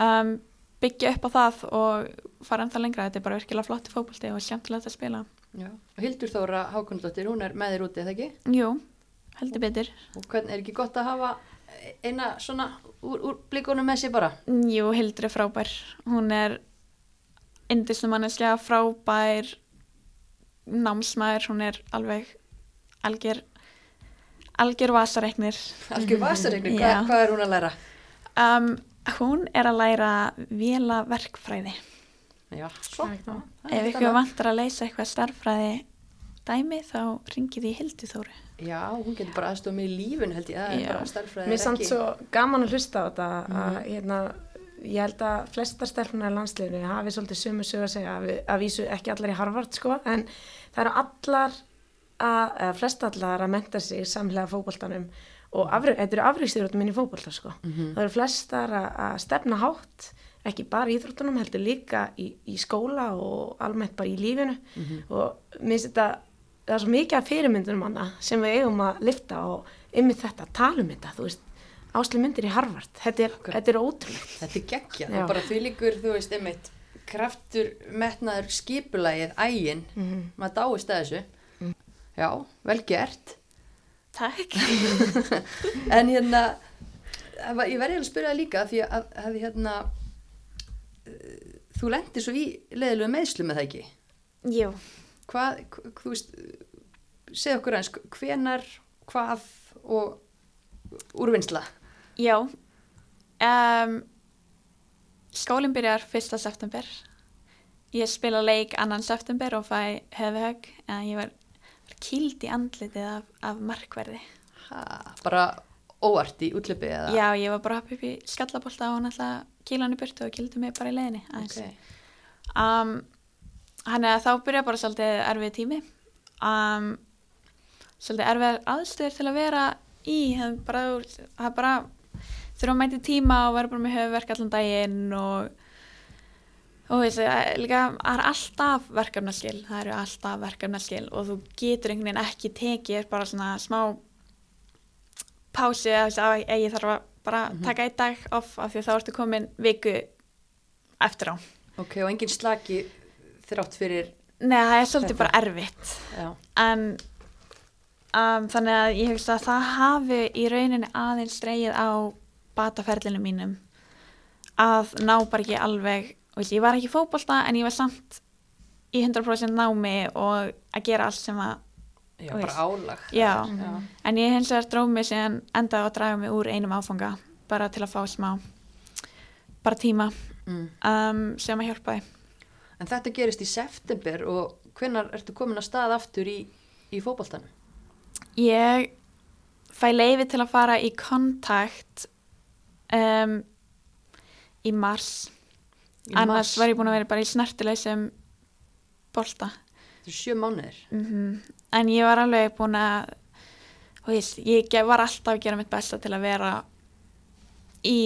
[SPEAKER 3] um, byggja upp á það og fara ennþá lengra, þetta er bara virkilega flotti fókbalti og skemmtilegt að spila.
[SPEAKER 1] Já. Og Hildur Þóra Hákonundóttir, hún er með þér úti, eða ekki?
[SPEAKER 3] Jú, heldur betur.
[SPEAKER 1] Og hvernig er ekki gott að hafa eina svona úr, úr blikunum með sér bara?
[SPEAKER 3] Jú, Hildur er frábær. Hún er indisnum manneskja, frábær námsmaður, hún er alveg algjör algjör vasareiknir.
[SPEAKER 1] Algjör vasareiknir,
[SPEAKER 3] Já.
[SPEAKER 1] Hva, hvað er hún að læra?
[SPEAKER 3] Um, hún er að læra vila verkfræði.
[SPEAKER 1] Já, svo.
[SPEAKER 3] Ef ykkur vantar að leysa eitthvað starffræði dæmi þá ringið í Hildu Þóru.
[SPEAKER 1] Já, hún getur bara aðstofa mig í lífun held ég, það er bara starffræði
[SPEAKER 2] Mér er samt svo gaman að hlusta á þetta að
[SPEAKER 1] Mhm.
[SPEAKER 2] hérna, ég held að flesta stelpunar í landsliðinu hafi svolítið sumu sög að segja að, við, að vísu ekki allar í Harvard sko en það eru allar að, eða flest allar að menta sig samlega fótboltanum og afri, þetta eru afríðstjóðum inn í fótbolta sko
[SPEAKER 1] Mhm.
[SPEAKER 2] það eru flestar að, að stefna hátt ekki bara í íþróttunum heldur líka í, í skóla og almennt bara í lífinu
[SPEAKER 1] Mhm.
[SPEAKER 2] og mér finnst þetta það er svo mikið af fyrirmyndunum hana sem við eigum að lifta og ymmið þetta, tala um þetta, þú veist Ásli myndir í Harvard, þetta er, þetta er ótrúlegt.
[SPEAKER 1] Þetta er geggjað og bara því líkur, þú veist, einmitt kraftur, metnaður, skipulagið, ægin,
[SPEAKER 2] Mm
[SPEAKER 1] maður dáist að þessu. Já, vel gert.
[SPEAKER 3] Takk.
[SPEAKER 1] En hérna, ég verði að spyrja það líka því að, að hérna, eh, þú lendir svo í leðilegu meðslu með það ekki.
[SPEAKER 3] Jú.
[SPEAKER 1] Hvað, hv- þú veist, segð okkur eins, hvenar, hvað og úrvinnsla?
[SPEAKER 3] Já. Um, skólinn byrjar 1. september. Ég spila leik annan september og fæ höfuhögg en ég var, var kýld í andlitið af, af markverði.
[SPEAKER 1] Ha, bara óvart í útlöpi eða?
[SPEAKER 3] Já, ég var bara hoppa upp í skallabólta og hún alltaf kýla hann í burtu og kýldi mig bara í leiðinni. aðeins.
[SPEAKER 1] Ok.
[SPEAKER 3] Um, Þannig að þá byrja bara svolítið erfið tími. Um, svolítið erfið aðstöður til að vera í. Það bara, það er bara þurfa að mæti tíma og vera bara með höfuverk allan daginn og og er líka, það er alltaf verkefnaskil, það eru alltaf verkefnaskil og þú getur einhvern veginn ekki tekið bara svona smá pási að ég þarf að bara taka einn dag off af því þá ertu komin viku eftir á.
[SPEAKER 1] Ok, og engin slaki þrátt fyrir,
[SPEAKER 3] Nei, það er svolítið
[SPEAKER 1] Þetta.
[SPEAKER 3] bara erfitt
[SPEAKER 1] já,
[SPEAKER 3] en um, þannig að ég hugsa að það hafi í rauninni aðeins dreigið á bataferlinu mínum að ná bara ekki alveg og ég var ekki í fótbolta en ég var samt í 100% námi og að gera allt sem að
[SPEAKER 1] já bara álag.
[SPEAKER 3] Já.
[SPEAKER 1] já.
[SPEAKER 3] en ég hins vegar dróð mig síðan endaði að draga mig úr einum áfanga bara til að fá smá bara tíma
[SPEAKER 1] Mm.
[SPEAKER 3] um, sem að hjálpaði
[SPEAKER 1] En þetta gerist í september og hvenær ertu komin að stað aftur í, í fótboltanum?
[SPEAKER 3] Ég fæ leifi til að fara í kontakt um, í mars
[SPEAKER 1] Í
[SPEAKER 3] annars
[SPEAKER 1] mars.
[SPEAKER 3] var ég búin að vera bara í snertileysum bolta
[SPEAKER 1] Þetta er sjö mánuðir.
[SPEAKER 3] mm en ég var alveg búin að veist, ég ge- var alltaf að gera mitt besta til að vera í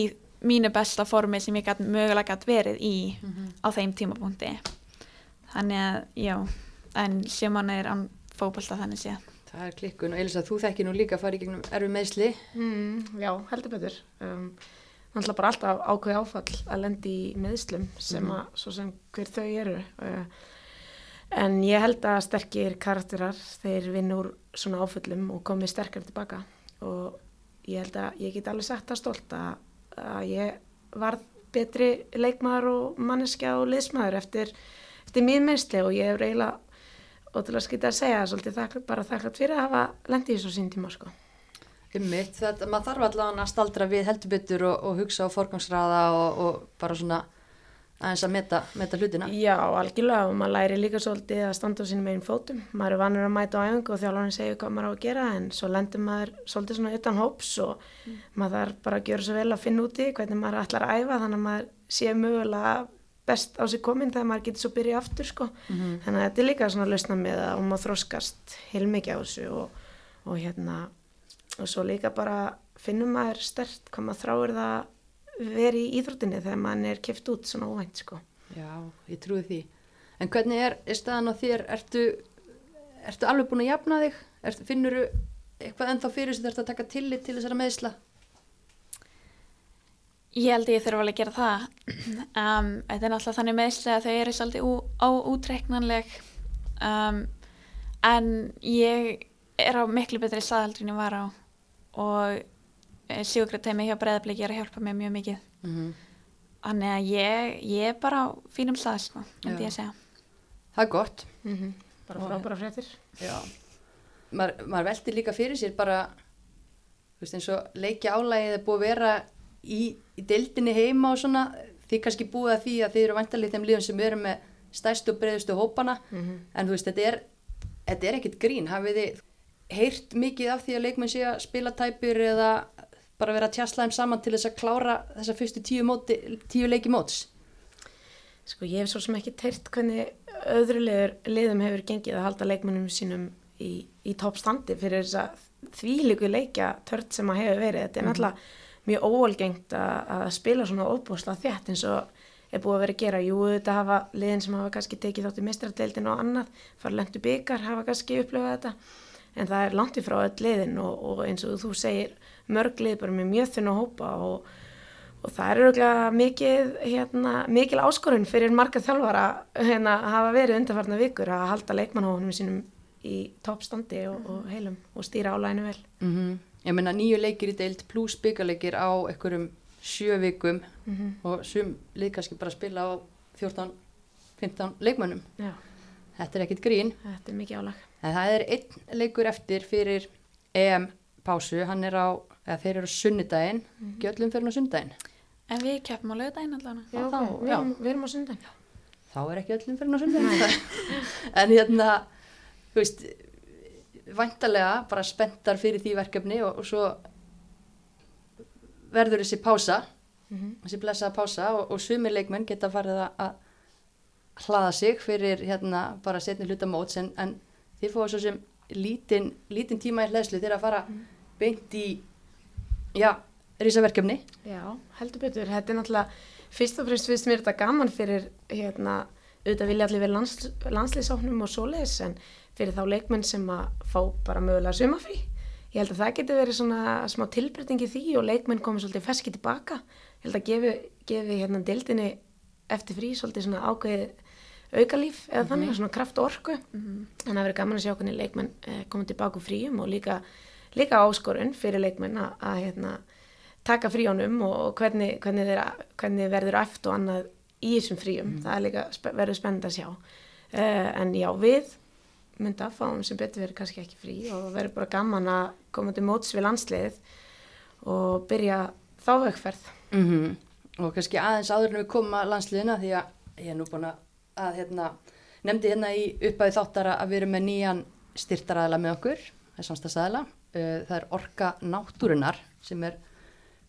[SPEAKER 3] mínu besta formi sem ég gat, mögulega gætt verið í á þeim tímapunkti þannig að, já en sjöman er án fótbolta þannig séð
[SPEAKER 1] Það er klikkun og Elisa, þú þekki nú líka að fara í gegnum erfi meðsli.
[SPEAKER 2] Mm, já, heldur betur. Um, náttúrulega bara alltaf ákveði áfall að lendi í meðslum sem að, svo sem hver þau eru. Uh, en ég held að sterkir karakterar, þeir vinna úr svona áföllum og komi sterkar tilbaka og ég held að ég get alveg sagt það stolt að, að ég varð betri leikmaður og manneskja og liðsmaður eftir, eftir mín meðsli og ég hefur eiginlega ótrúlega skýta að segja svolítið þakklátt, bara þakklátt fyrir að hafa lendi í svo sín tíma sko.
[SPEAKER 1] Ummitt, þetta, maður þarf allavega að staldra við heldur betur og, og hugsa á forgangsraða og, og bara svona aðeins að meta, meta hlutina.
[SPEAKER 2] Já, algjörlega og maður læri líka svolítið að standa á sínum einn fótum. Maður er vanur að mæta á æfingu og þjálfarni segir hvað maður á að gera en svo lendur maður svolítið svona utan hóps og maður þarf bara að gjöra svo vel að finna úti hvernig maður ætlar að æfa þannig að maður sé mögulega best á sig komin þegar maður getur svo byrjað aftur sko. Þannig að þetta er líka svona lausna með að maður þroskast heilmikið á þessu og, og hérna og svo líka bara finnum maður stert hvað maður þráir það veri í íþróttinni þegar maður er kift út svona óvænt sko.
[SPEAKER 1] Já, ég trúi því. En hvernig er, er staðan á þér? Ertu, ertu alveg búin að jafna þig? Ertu, finnur eitthvað ennþá fyrir sem þú ert að taka tillit til þessara meðsla?
[SPEAKER 3] Ég held að ég þurfa alveg að gera það. Um, þetta er náttúrulega þannig meðsli að þau eru svolítið óútreiknanleg um, en ég er á miklu betri staðaldur en ég var á og sjúkrateimi hjá breðabliki er að hjálpa mér mjög mikið.
[SPEAKER 1] Mm -hmm.
[SPEAKER 3] Þannig að ég, ég er bara á fínum stað, sko, myndi
[SPEAKER 1] Já.
[SPEAKER 3] ég að segja.
[SPEAKER 1] Það er gott.
[SPEAKER 2] Bara frábæra fréttir.
[SPEAKER 1] Já. Maður, maður veltir líka fyrir sér bara, veist eins og leikja álægið er búið að vera í, í deildinni heima og svona, því kannski búið að því að þið eru vantarlega í þeim liðum sem eru með stærstu og breiðustu hópana, en þú veist, þetta er, þetta er ekkit grín, hafið þið heyrt mikið af því að leikmenn sé að spila tæpur eða bara vera að tjasla þeim saman til þess að klára þessa fyrstu tíu, móti, tíu leiki móts?
[SPEAKER 2] Sko ég hef svo sem ekki teirt hvernig öðru liðum hefur gengið að halda leikmennum sínum í, í toppstandi fyrir þess að þvílíku leikja tört sem að hefur verið. Þetta er náttúrulega mjög óalgengt að, að spila svona óbúsla þétt eins og er búið að vera að gera. Jú, þetta hafa liðin sem hafa kannski tekið þátt í mistradeildin og annað, fara lengt byggar, hafa kannski upplifað þetta. En það er langt ifrá öll liðin og, og eins og þú segir mörg lið bara með mjög þunna hópa og Og það er auðvitað mikið, hérna, mikil áskorun fyrir marga þjálfara hérna, að hafa verið undarfarna vikur að halda leikmannhóðunum sínum í toppstandi og, og heilum og stýra álæginu vel.
[SPEAKER 1] Mm Ég meina nýju leikir í deild pluss byggarleikir á einhverjum sjö vikum og sum lið kannski bara spila á 14-15 leikmönnum.
[SPEAKER 2] Já,
[SPEAKER 1] Þetta er ekkit grín.
[SPEAKER 2] þetta er mikið álag.
[SPEAKER 1] En það er einn leikur eftir fyrir EM pásu, hann er á, eða þeir eru sunnudaginn, mm -hmm. gjöllum fyrir á sunnudaginn.
[SPEAKER 3] En við keppum á lögudaginn allavega.
[SPEAKER 2] Já,
[SPEAKER 1] þá,
[SPEAKER 2] ok, við,
[SPEAKER 1] já.
[SPEAKER 2] erum, við erum á sundan.
[SPEAKER 1] Þá er ekki öllum fyrir á sunnudaginn. en hérna, þú veist, væntalega bara spenntar fyrir því verkefni og, og svo verður þessi pása, þessi blessaða pása og, og sumir leikmenn geta farið að, að hlaða sig fyrir hérna bara setni hluta móts en, en þið fóðu svo sem lítinn lítin tíma í hlæðslu þegar að fara beint í, já, risaverkefni.
[SPEAKER 2] Já, heldur betur. Þetta er náttúrulega, fyrst og fremst finnst mér þetta gaman fyrir, hérna, auðvitað vilja allir vera lands, landslýsáknum og svoleiðis en fyrir þá leikmenn sem að fá bara mögulega sumafrí. Ég held að það getur verið svona smá tilbreyting í því og leikmenn komið svolítið feski tilbaka. Ég held að gefi, gefi hérna deildinni eftir frí svolítið svona ákveðið aukalíf eða þannig, svona kraft og orku. Þannig að það verið gaman að sjá hvernig leikmenn eh, komið tilbaka úr fríum og líka, líka áskorun fyrir leikmenn að, að hérna, taka fríunum og hvernig, hvernig, þeirra, hvernig verður æft og annað í þessum fríum. Það er líka spe verður spennend að sjá. Uh, en já, við mynda fáum sem betur verið kannski ekki frí og verður bara gaman að koma til móts við landsliðið og byrja þá aukferð.
[SPEAKER 1] Mm Og kannski aðeins áður en við komum að landsliðina því að ég er nú búin að, að hérna, nefndi hérna í uppæði þáttara að við erum með nýjan styrtaraðala með okkur, það er samstagsæðala, uh, það er Orka Náttúrunar sem er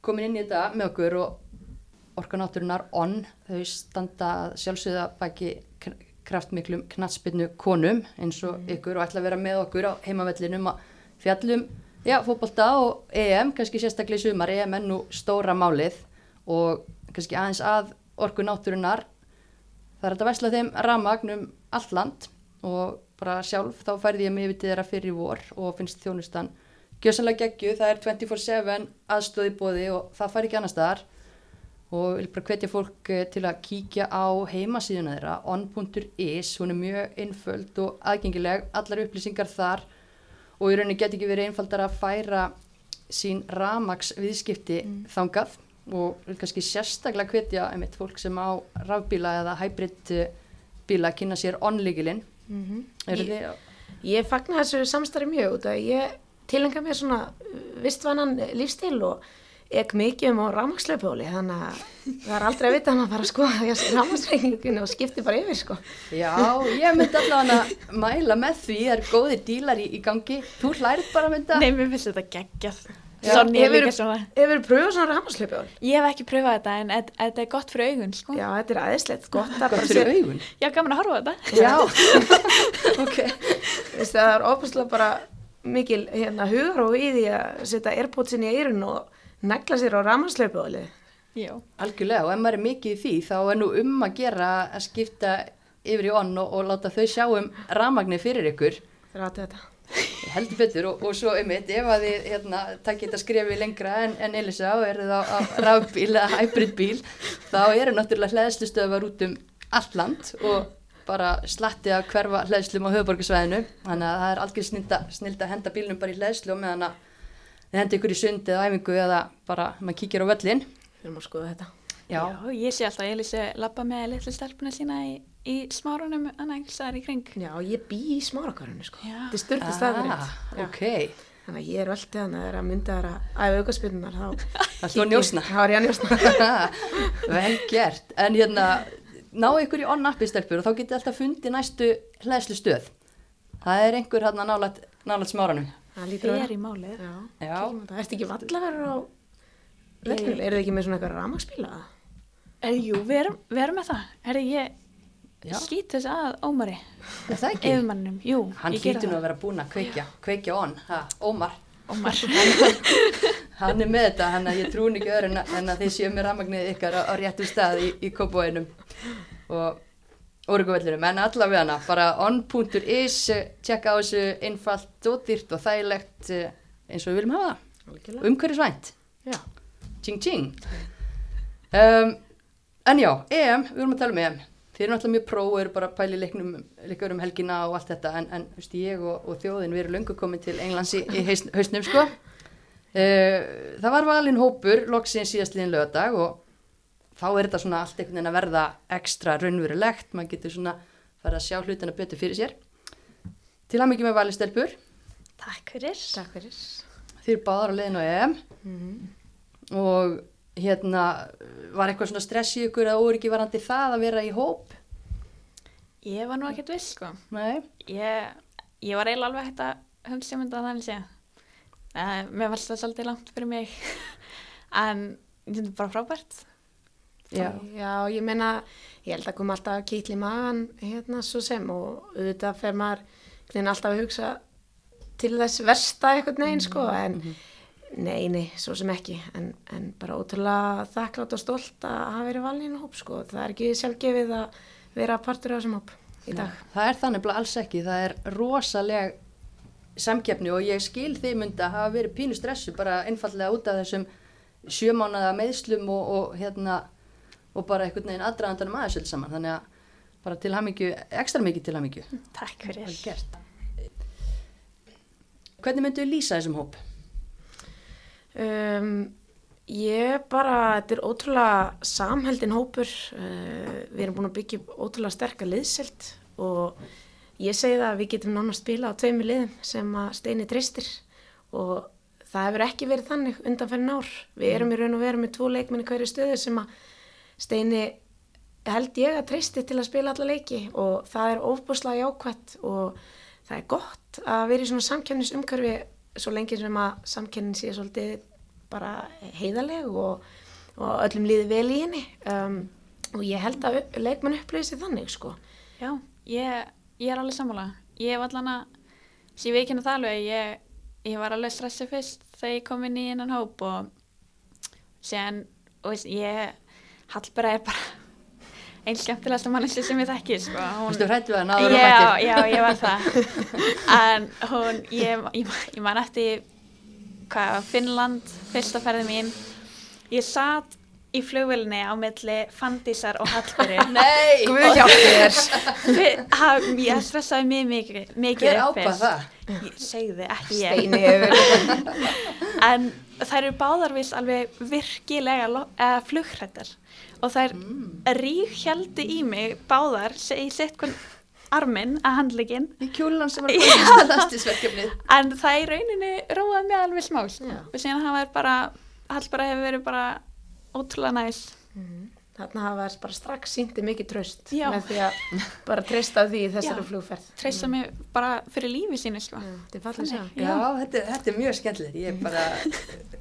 [SPEAKER 1] komin inn í þetta með okkur og Orka Náttúrunar ON, þau standa sjálfsögða baki kr- kraftmiklum knatsbyrnu konum eins og ykkur og ætla að vera með okkur á heimavellinum að fjallum, já, fótbolta og EM, kannski sérstaklega í sumar, EM er nú stóra málið og kannski aðeins að Orku Náttúrunar það er að vesla þeim ramagn um allt land og bara sjálf þá færði ég mig yfir til þeirra fyrir vor og finnst þjónustan gjössanlega geggju, það er 24-7 aðstöði bóði og það fær ekki annar staðar. Og vil bara hvetja fólk eh, til að kíkja á heimasíðuna þeirra on.is, hún er mjög einföld og aðgengileg, allar upplýsingar þar. Og í rauninni get ekki verið einfaldar að færa sín ramags viðskipti þangað. Og vil kannski sérstaklega hvetja einmitt fólk sem á rafbíla eða hybrid eh, bíla að kynna sér onlíkilinn
[SPEAKER 2] Mm
[SPEAKER 1] eru
[SPEAKER 2] Ég- Ég fagnar þessu samstarfi mjög út að ég tilenga mér svona uh, vistvænan lífstil og ek mikið um á rámakslöfbóli þannig að það er aldrei að vita að maður bara að skoða rámaksreikninginu og skipti bara yfir sko.
[SPEAKER 1] já, ég myndi allavega að mæla með því, það eru góðir dílar í, í gangi, þú hlærið bara mynda
[SPEAKER 3] Nei, mér finnst þetta er
[SPEAKER 2] hefur-. Hefur pröfuð svona rámakslöfból?
[SPEAKER 3] Ég hef ekki pröfað þetta en et- þetta er gott fyrir augun, sko.
[SPEAKER 2] Já, þetta er aðeinslegt, gott að bara
[SPEAKER 1] gott fyrir
[SPEAKER 2] sé-
[SPEAKER 1] augun
[SPEAKER 3] Já, gaman að horfa á þetta.
[SPEAKER 1] já, ok
[SPEAKER 2] það er óbúslega bara mikil hérna, hugar og í því að setja airpodsin í eirun og negla sér á.
[SPEAKER 3] Já.
[SPEAKER 1] algjörlega og ef maður er mikið í því þá er nú um að gera að skipta yfir í onn og, og láta þau sjá um ramagni fyrir ykkur
[SPEAKER 2] aðtöð þetta.
[SPEAKER 1] heldur betur og, og svo einmitt ef að þið hérna, takkið þetta skrefi lengra en, en Elisa og eruð á, á rafbíl eða hybridbíl þá eru náttúrulega hlæðslustöðvar út um allt land og bara slatti að hverfa hlæðslum á höfuborgarsvæðinu þannig að það er algjör snilda, snilda að henda bílnum bara í hlæðslu og meðan að þið hendi ykkur í sund eða æfingu eða bara maður kíkir á völlin
[SPEAKER 2] Við erum að skoða þetta.
[SPEAKER 1] Já,
[SPEAKER 3] ég sé alltaf Elísu labba með litlu stelpuna sína í, í smárunum annað einhvers staðar í kring.
[SPEAKER 2] Já, ég bý í smárakarinu sko.
[SPEAKER 3] Já.
[SPEAKER 2] Þetta er styrtið staður
[SPEAKER 1] ah, ok
[SPEAKER 2] Þannig að ég er veldið hann að það er að mynda að æfa aukarspilnunar þá...
[SPEAKER 1] Það er.
[SPEAKER 2] Já, er ég að njósna.
[SPEAKER 1] Vel gert, en hérna ná ykkur í on-appi stelpur og þá getið alltaf fundið næstu hlæðslu stöð það er einhver hérna nálægt, nálægt smáranum
[SPEAKER 2] Það lítur að vera.
[SPEAKER 3] í málið.
[SPEAKER 2] Það ertu ekki vallaverður á vellinu? Eru þið ekki með svona eitthvað ramagsbíla?
[SPEAKER 3] Er, jú, við erum, við erum með það. Herri, ég
[SPEAKER 1] Já.
[SPEAKER 3] skýt þess að Ómari,
[SPEAKER 1] er
[SPEAKER 3] yfirmannum, jú,
[SPEAKER 1] hann hlýtur nú að vera búinn að kveikja kveikja on, ha, Ómar
[SPEAKER 3] Ómar.
[SPEAKER 1] hann er með þetta, hann að ég trúin ekki öðru en að, þið séu með rafmagnið ykkar á, á réttum stað í, í kópóinum og orguvellinum, en allavega hana bara on.is, tjekka á þessu einfalt og dýrt og þægilegt eh, eins og við viljum hafa það.
[SPEAKER 2] Já.
[SPEAKER 1] tjing tjing um, en já EM, við vorum að tala um EM þeir eru náttúrulega mjög pró og eru bara að pæli leiknum, leikar um helgina og allt þetta en, en veist, ég og, og þjóðin við erum löngu komin til Englands í, í haus- hausnum sko. Uh, það var valinn hópur loksins síðast liðin lögadag og þá er þetta svona allt einhvern veginn að verða ekstra raunverulegt, maður getur svona farið að sjá hlutina betur fyrir sér til að mikið með valið stelpur
[SPEAKER 3] Takk fyrir.
[SPEAKER 2] Takk fyrir.
[SPEAKER 1] eru báðar á leiðin á EM
[SPEAKER 2] Mhm.
[SPEAKER 1] og hérna var eitthvað svona stress í ykkur eða óryggi varandi það að vera í hóp
[SPEAKER 3] Ég var nú ekkert viss, sko.
[SPEAKER 1] Nei.
[SPEAKER 3] Ég, ég var eiginlega alveg hægt að hugsa um þetta þannig sé. Uh, mér var það svolítið langt fyrir mig. en þetta er bara frábært.
[SPEAKER 1] Já.
[SPEAKER 2] Já, ég meina, ég held að koma alltaf kýtli í magan hérna svo sem og auðvitað fer maður alltaf að hugsa til þess versta einhvern veginn sko en nei, nei, svo sem ekki en, en bara ótrúlega þakklátt og stolt að hafa verið valin í hóp sko það er ekki sjálfgefið að vera partur af þessum hóp í dag.
[SPEAKER 1] það er þannig alls ekki það er rosaleg samkeppni og ég skil þið myndi að hafa verið pínu stressu bara einfallega út af þessum sjömánaða meðslum og, og hérna og bara einhvern veginn aðdraðandanum aðeins öll saman þannig að bara til hamingju, ekstra mikið til hamingju
[SPEAKER 3] Takk fyrir.
[SPEAKER 1] Vel Hvernig myndu lýsa þessum hóp?
[SPEAKER 2] Um, ég bara, þetta er ótrúlega samheldin hópur, uh, við erum búin að byggja ótrúlega sterkar liðselt og ég segi það að við getum nána að spila á tveimur liðum sem að Steini treystir og það hefur ekki verið þannig undanferðin ár. Við erum í raun og veru með tvo leikminni hverju stöðu sem að Steini held ég að treysti til að spila alla leiki og það er ofbúslega jákvætt og það er gott að vera í svona samkjöfnisumhverfi svo lengi sem að samkennin sé svolítið bara heiðaleg og, og öllum líði vel í henni um, og ég held að u- leikmenn upplýði sér þannig sko.
[SPEAKER 3] Já, ég, ég er alveg sammála. Ég var allan að, sem ég veikina það alveg, ég, ég var alveg stressið fyrst þegar ég kom inn í innan hóp og sen, og veist, ég, Hallbera er bara einn skemmtilegasta mannessi sem ég þekki, sko. Hún,
[SPEAKER 1] Vistu hrættu að náður að
[SPEAKER 3] já,
[SPEAKER 1] mættir?
[SPEAKER 3] já, ég var það. en hún, ég, ég, ég man eftir, hvað, Finnland, fyrsta ferði mín. Ég satt í flugvélni á milli Fandísar og Hallberi.
[SPEAKER 1] Nei!
[SPEAKER 2] Guð hjálpi þér
[SPEAKER 3] Ég stressaði mig mikið, mikið
[SPEAKER 1] Hver
[SPEAKER 3] fyrst.
[SPEAKER 1] það?
[SPEAKER 3] Ég segði ekki ég.
[SPEAKER 2] Steini hefur
[SPEAKER 3] En þær eru báðar vist alveg virkilega lo- og þær mm. ríkjaldi í mig báðar í sitt hvern arminn að handlegin
[SPEAKER 1] Í kjúlan sem var lastisverkefnið.
[SPEAKER 3] en það í rauninni róaði mig alveg smá sko. Og síðan hafa þær bara Hall bara hefur verið bara ótrúlega næs
[SPEAKER 2] Þarna hafa þess bara strax síndi mikið tröst
[SPEAKER 3] Já.
[SPEAKER 2] með því að bara treysta á því þessari
[SPEAKER 3] Já.
[SPEAKER 2] flugferð.
[SPEAKER 3] treysta mig bara fyrir lífi sínu sko.
[SPEAKER 2] Já, Þetta er fallið að
[SPEAKER 3] Þannig.
[SPEAKER 2] sjá.
[SPEAKER 1] Já, þetta, þetta er mjög skemmtilegt. Ég er bara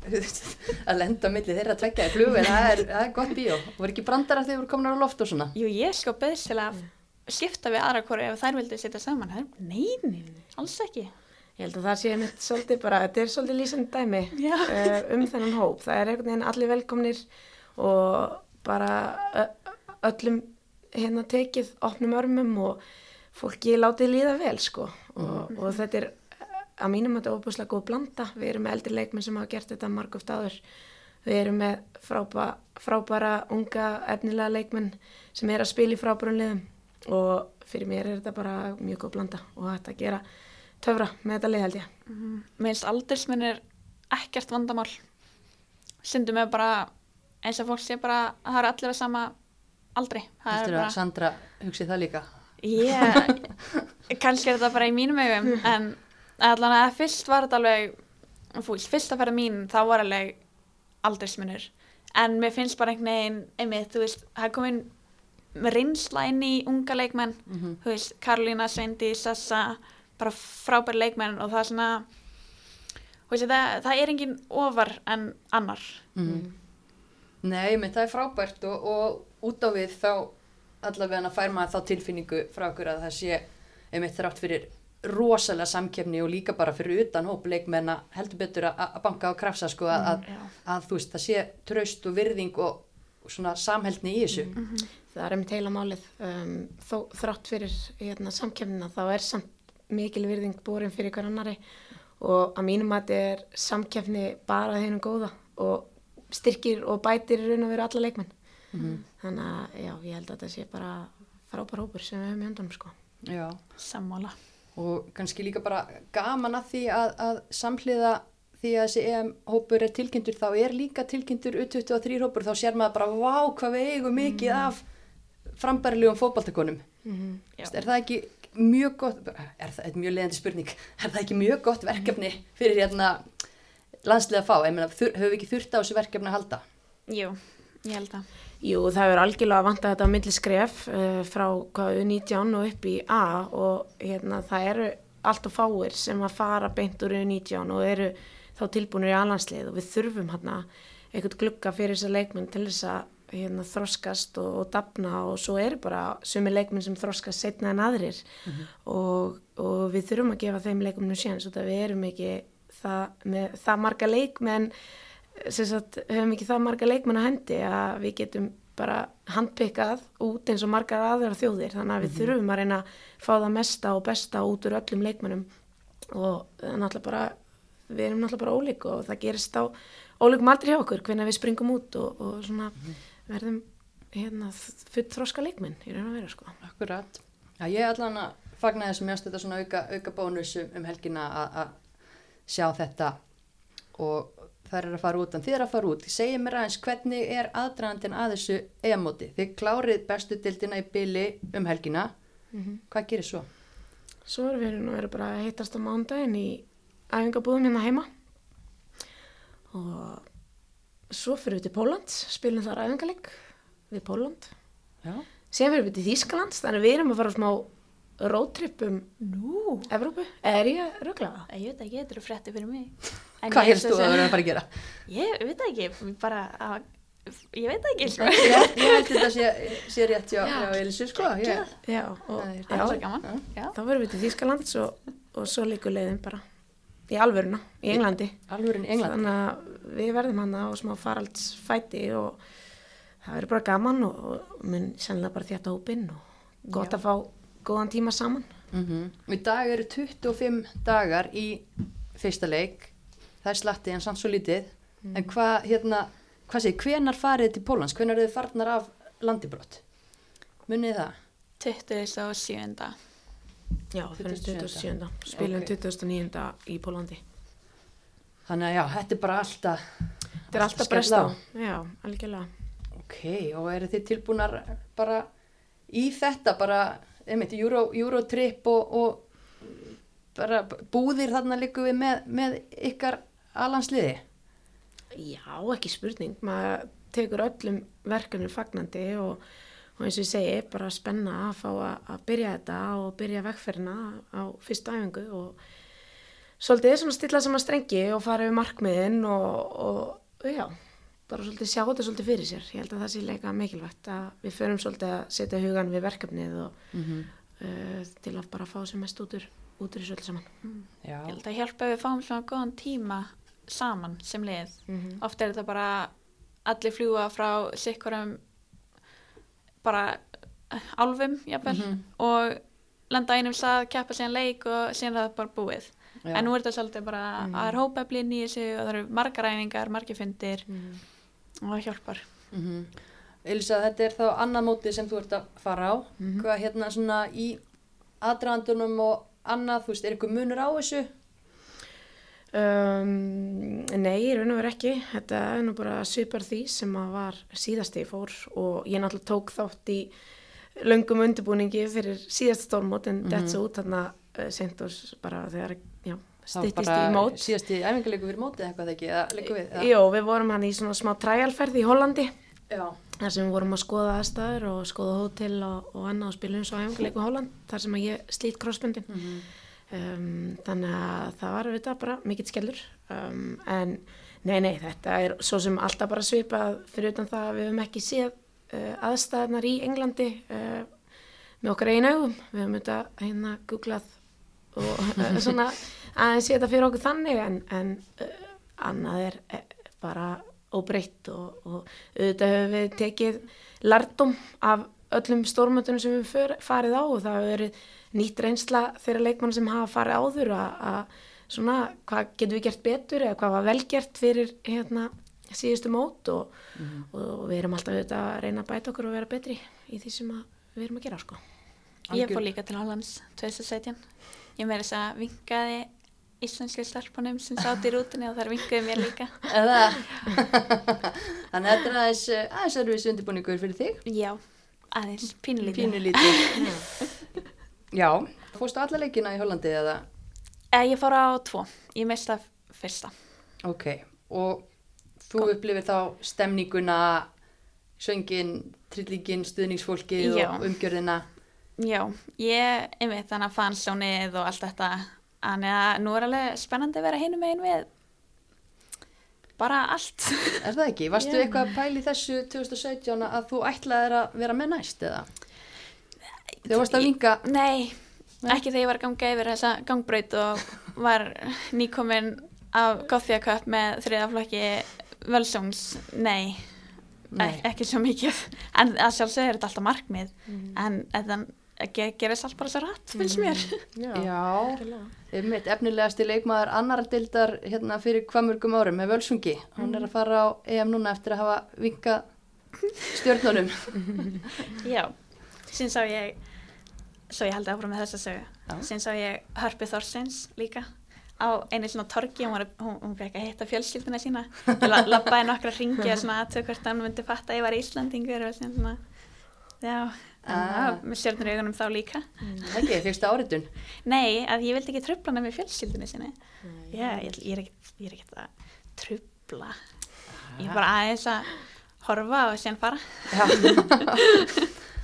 [SPEAKER 1] að lenda á milli þeirra að tvekja í flug, en það er, það er gott bíó. Voru ekki brandar að þið voru komin á loft og svona?
[SPEAKER 3] Jú, ég sko beðst til að skipta við aðra hverju ef þær vildi setja saman Það er- Nei, nei, nei, alls ekki
[SPEAKER 2] Ég held að það sé einmitt svolítið bara, þetta er svolítið lýsandi dæmi uh, um þennan hóp. Það er einhvern veginn allir velkomnir og bara öllum hérna tekið opnum örmum og fólki látið líða vel sko. Og, og þetta er að mínum þetta er óbúslega góð blanda. Við erum með eldri leikmenn sem hafa gert þetta margóft áður. Við erum með frábæra, frábæra unga efnilega leikmenn sem er að spila í frábærum liðum og fyrir mér er þetta bara mjög góð blanda og þetta gera töfra með þetta lið held ég.
[SPEAKER 3] Mér finnst aldursminn er ekkert vandamál Sindum er bara eins og fólk sé bara að það er allir að sama aldri. Það
[SPEAKER 1] Þetta
[SPEAKER 3] er
[SPEAKER 1] er að
[SPEAKER 3] bara,
[SPEAKER 1] Sandra hugsi það líka.
[SPEAKER 3] yeah, kannski er þetta bara í mínum augum en allan að fyrst var þetta alveg fúls, fyrsta ferða mín þá var alveg aldursminnur en mér finnst bara einhvern veginn einmitt, þú veist, það er komin reynsla inn í unga leikmenn.
[SPEAKER 1] Mhm.
[SPEAKER 3] þú veist, Karolína, Sveindi, Sessa bara frábær leikmenn og það er svona þú veist, það, það er engin ofar en annar.
[SPEAKER 1] Mm. Nei, menn það er frábært og, og út á við þá allavega fær maður þá tilfinningu frá okkur að það sé einmitt þrátt fyrir rosalega samkefni og líka bara fyrir utan hóp leikmenn að heldur betur að, að banka á krafsa sko að, að,
[SPEAKER 3] Já.
[SPEAKER 1] að þú veist það sé traust og virðing og, og svona samheldni í þessu.
[SPEAKER 2] Það er um teila málið. Um, þó þrátt fyrir hérna, samkjöfnina þá er samt mikil virðing borin fyrir hver annari og að mínum að þetta er samkjöfni bara þeim góða og styrkir og bætir í raun og veru alla leikmenn. Þannig að já, ég held að þetta sé bara frábær hópur sem við höfum í öndanum sko.
[SPEAKER 1] Já.
[SPEAKER 3] sammála
[SPEAKER 1] og kannski líka bara gaman að því að, að samhliða því að þessi EM-hópur er tilkynntur þá er líka tilkynntur U23 hópur þá sér maður bara vá hvað við eigum mikið af frambærilegum fótballtakonum
[SPEAKER 3] Já.
[SPEAKER 1] er það ekki mjög gott er það er mjög leiðandi spurning er það ekki mjög gott verkefni fyrir hérna landslega að fá, ég meina höfum við ekki þurft á þessu verkefni að halda?
[SPEAKER 3] Jú, ég held að
[SPEAKER 2] Jú, það er algjörlega að þetta á milli skref uh, frá hvað, 19 og upp í A og hérna, það eru allt og fáir sem að fara beint úr 19 og eru þá tilbúinir í alhanslið og við þurfum hérna eitthvað glugga fyrir þessa leikmenn til þess að hérna, þroskast og, og dafna og svo eru bara sumi leikmenn sem þroskast setna en aðrir. Og, og við þurfum að gefa þeim leikmennum séns og það við erum ekki það, með, það marga leikmenn sem sagt, höfum ekki það marga leikmenn að hendi að við getum bara handpikkað út eins og margar aðra þjóðir. Þannig að við þurfum að reyna að fá það mesta og besta út úr öllum leikmennum og er náttúrulega bara við erum náttúrulega bara ólík og það gerist á ólíkum aldrei hjá okkur hvernig við springum út og, og svona verðum hérna full þroska leikmenn í raun og vera sko.
[SPEAKER 1] Akkurat. Já, ég allan að fagna þessum mjögst þetta svona auka, auka bónus um, helgina að sjá þetta og þær eru að fara út en þið eru að fara út. Segið mér aðeins hvernig er aðdragandin að þessu EM-móti? Þið klárið bestu dildina í byli um helgina. Hvað gerir svo?
[SPEAKER 2] Svo erum við nú bara að hittast á mándaginn í æfingabúðum hérna heima og svo fyrir við til Póllands, spilum þar æfingaleg við Pólland.
[SPEAKER 1] Já.
[SPEAKER 2] Síðan fyrir við til Þýskalands, þannig að við erum að fara smá roadtripum
[SPEAKER 3] Nú,
[SPEAKER 2] Evrópu. Er ég rugglaða?
[SPEAKER 3] ég veit ekki, þetta eru frétti fyrir mig. En
[SPEAKER 1] Hvað
[SPEAKER 3] ég
[SPEAKER 1] helst þú að vera að fara að gera?
[SPEAKER 3] Ég veit ekki, bara að, ég veit ekki, sko.
[SPEAKER 1] Ég, ég held þetta sé, sé rétt hjá, hjá Elisu sko. Ég,
[SPEAKER 2] Já, og
[SPEAKER 1] er-
[SPEAKER 3] Það er svo
[SPEAKER 2] já,
[SPEAKER 3] gaman. Já.
[SPEAKER 2] þá verðum við til Þýskalands og, og svo líkur leiðin bara í alvöruna, í Englandi.
[SPEAKER 1] alvörin England.
[SPEAKER 2] Þannig að við verðum hann á smá faraldsfæti og það verður bara gaman og, mun sennilega bara þjátt hópinn og gott
[SPEAKER 3] Já.
[SPEAKER 2] að fá góðan tíma saman.
[SPEAKER 1] Mm Í dag eru 25 dagar í fyrsta leik. Það er slatti en samt svo lítið. En hvað, hérna, hvað segir, hvenar farið til Pólans? Hvenar eru þið farnar af landibrott? Munið það?
[SPEAKER 3] 27.
[SPEAKER 2] Já, fyrir
[SPEAKER 1] 27..
[SPEAKER 2] 27. Spilum
[SPEAKER 1] Ok.
[SPEAKER 2] 29. í Pólandi.
[SPEAKER 1] Þannig að já, þetta er bara alltaf...
[SPEAKER 2] Þetta er alltaf
[SPEAKER 1] skella
[SPEAKER 2] brest á. Já, algjörlega.
[SPEAKER 1] Ok, og eru þið tilbúnar bara í þetta, bara, einmitt, Euro, Eurotrip og, og bara búðir þarna líku við með, með ykkar alansliði?
[SPEAKER 2] Já, ekki spurning. Maður tekur öllum verkefnum fagnandi og, og eins og ég segi, bara spenna að fá að, að byrja þetta og byrja vegferðina á fyrstu æfingu og svolítið svona stilla saman strengi og fara yfir markmiðin og, og já, bara svolítið sjá þetta svolítið fyrir sér. Ég held að það sé leika mikilvægt að við förum svolítið að setja hugan við verkefnið og
[SPEAKER 1] Mm
[SPEAKER 2] uh, til að bara fá sem mest út úr, út úr þessu öllu saman.
[SPEAKER 1] Já,
[SPEAKER 3] Ég held að hjálpa við fáum svona góðan tíma saman sem lið.
[SPEAKER 2] Mm
[SPEAKER 3] Oft er þetta bara allir fljúa frá sikkurum bara eh, álfum, jafnvel,
[SPEAKER 1] Mhm.
[SPEAKER 3] og lenda á einum stað, keppa síðan leik og síðan er það bara búið.
[SPEAKER 1] já.
[SPEAKER 3] En nú er þetta svolítið bara að það er hópeflin í þessu og það eru margar æfingar, margir fundir
[SPEAKER 2] -hmm.
[SPEAKER 3] Og það hjálpar.
[SPEAKER 1] Mm Elisa, þetta er þá annað mótið sem þú ert að fara á.
[SPEAKER 2] Mhm.
[SPEAKER 1] Hvað hérna svona í aðdraðandunum og annað, þú veist, er ykkur munur á þessu?
[SPEAKER 2] Um, nei, í raun og veru ekki. Þetta er nú bara svipar því sem að var síðast ég fór og ég náttúrulega tók þátt í löngum undirbúningi fyrir síðast stórmót en mm -hmm. þetta út þarna uh, sent og s- bara þegar
[SPEAKER 1] bara
[SPEAKER 2] í mót.
[SPEAKER 1] Síðast í æfingarleiku fyrir mótið eitthvað ekki, við?
[SPEAKER 2] Jó, við vorum hann í svona smá træalferð í Hollandi
[SPEAKER 1] Já.
[SPEAKER 2] þar sem við vorum að skoða aðstæður og skoða hótel og, og annað og spilum svo æfingarleiku Holland þar sem ég slít krossbundin.
[SPEAKER 1] Mhm.
[SPEAKER 2] um, þannig að það var þetta bara mikill skellur um, en nei, nei, þetta er svo sem alltaf bara svipað fyrir utan það að við höfum ekki séð uh, aðstæðnar í Englandi uh, með okkar einu augum við höfum þetta hérna googlað og svona sé þetta fyrir okkur þannig en, en uh, annað er eh, bara óbreytt og, og auðvitað höfum við tekið lardum af öllum stórmötunum sem við för, farið á og það hefur verið nýtt reynsla þeirra leikmann sem hafa farið áður að, að svona hvað getum við gert betur eða hvað var velgert fyrir hérna síðustu mót og, og við erum alltaf auðvitað að reyna að bæta okkur og vera betri í því sem að við erum að gera sko.
[SPEAKER 3] Ég fór líka til Hollands 2017. Ég meira þess að vinkaði íslenski stelpunum sem sátt í rútinni og þar vinkaði mér líka.
[SPEAKER 1] Þannig að þetta er aðeins, eh, aðeins erfis undirbúningur fyrir þig.
[SPEAKER 3] Já, aðeins, pínulítið.
[SPEAKER 1] Pínulítið. Já, fórstu alla leikina í Hollandi eða?
[SPEAKER 3] Eh, Ég fór á tvo, ég mista fyrsta.
[SPEAKER 1] Ok, og þú upplifir þá stemninguna, söngin, trillingin, stuðningsfólkið
[SPEAKER 3] Já.
[SPEAKER 1] og umgjörðina.
[SPEAKER 3] Já, ég, einmitt, þannig að fansjónið og allt þetta. Þannig að nú er alveg spennandi að vera hinum megin við bara allt.
[SPEAKER 1] Er það ekki? Varstu
[SPEAKER 3] Já.
[SPEAKER 1] eitthvað að pæli þessu 2017 að þú ætlaðir að vera með næst eða? Þegar varst að vinka,
[SPEAKER 3] Nei,
[SPEAKER 1] Nei.
[SPEAKER 3] ekki þegar ég var ganga yfir þessa gangbraut og var nýkomin af Gothia Cup með þriðaflokki Völsungs. Nei,
[SPEAKER 1] Nei.
[SPEAKER 3] Ek ekki svo mikið. En sjálfsögur er þetta alltaf markmið. En þetta ge gerist allt bara svo rætt, finnst mér.
[SPEAKER 2] Já,
[SPEAKER 1] einmitt efnilegasti leikmaður annar dildar hérna fyrir hvað mörgum árum með Völsungi. Hann er að fara á EM núna eftir að hafa vinkað stjörnunum.
[SPEAKER 3] Já, síðan sá ég, svo ég haldi áfram með þessa sögu,
[SPEAKER 1] Já.
[SPEAKER 3] síðan sá ég Hörpi Þorsins líka á einu svona torgi, hún, var, hún, hún fekk að hitta fjölskylduna sína, ég la, labbaði nokkra ringi að svona aðtöð hvort hann myndi fatta að ég var Íslandingur og síðan svona, já,
[SPEAKER 1] Ah.
[SPEAKER 3] með stjórnur í augunum þá líka.
[SPEAKER 1] Það ekki, fyrstu áritun.
[SPEAKER 3] Nei, að ég vildi ekki trubla hann með fjölskyldunni sinni. Já, ég, ég er ekkert er að trubla, ég er bara aðeins að horfa og síðan fara.
[SPEAKER 1] Já.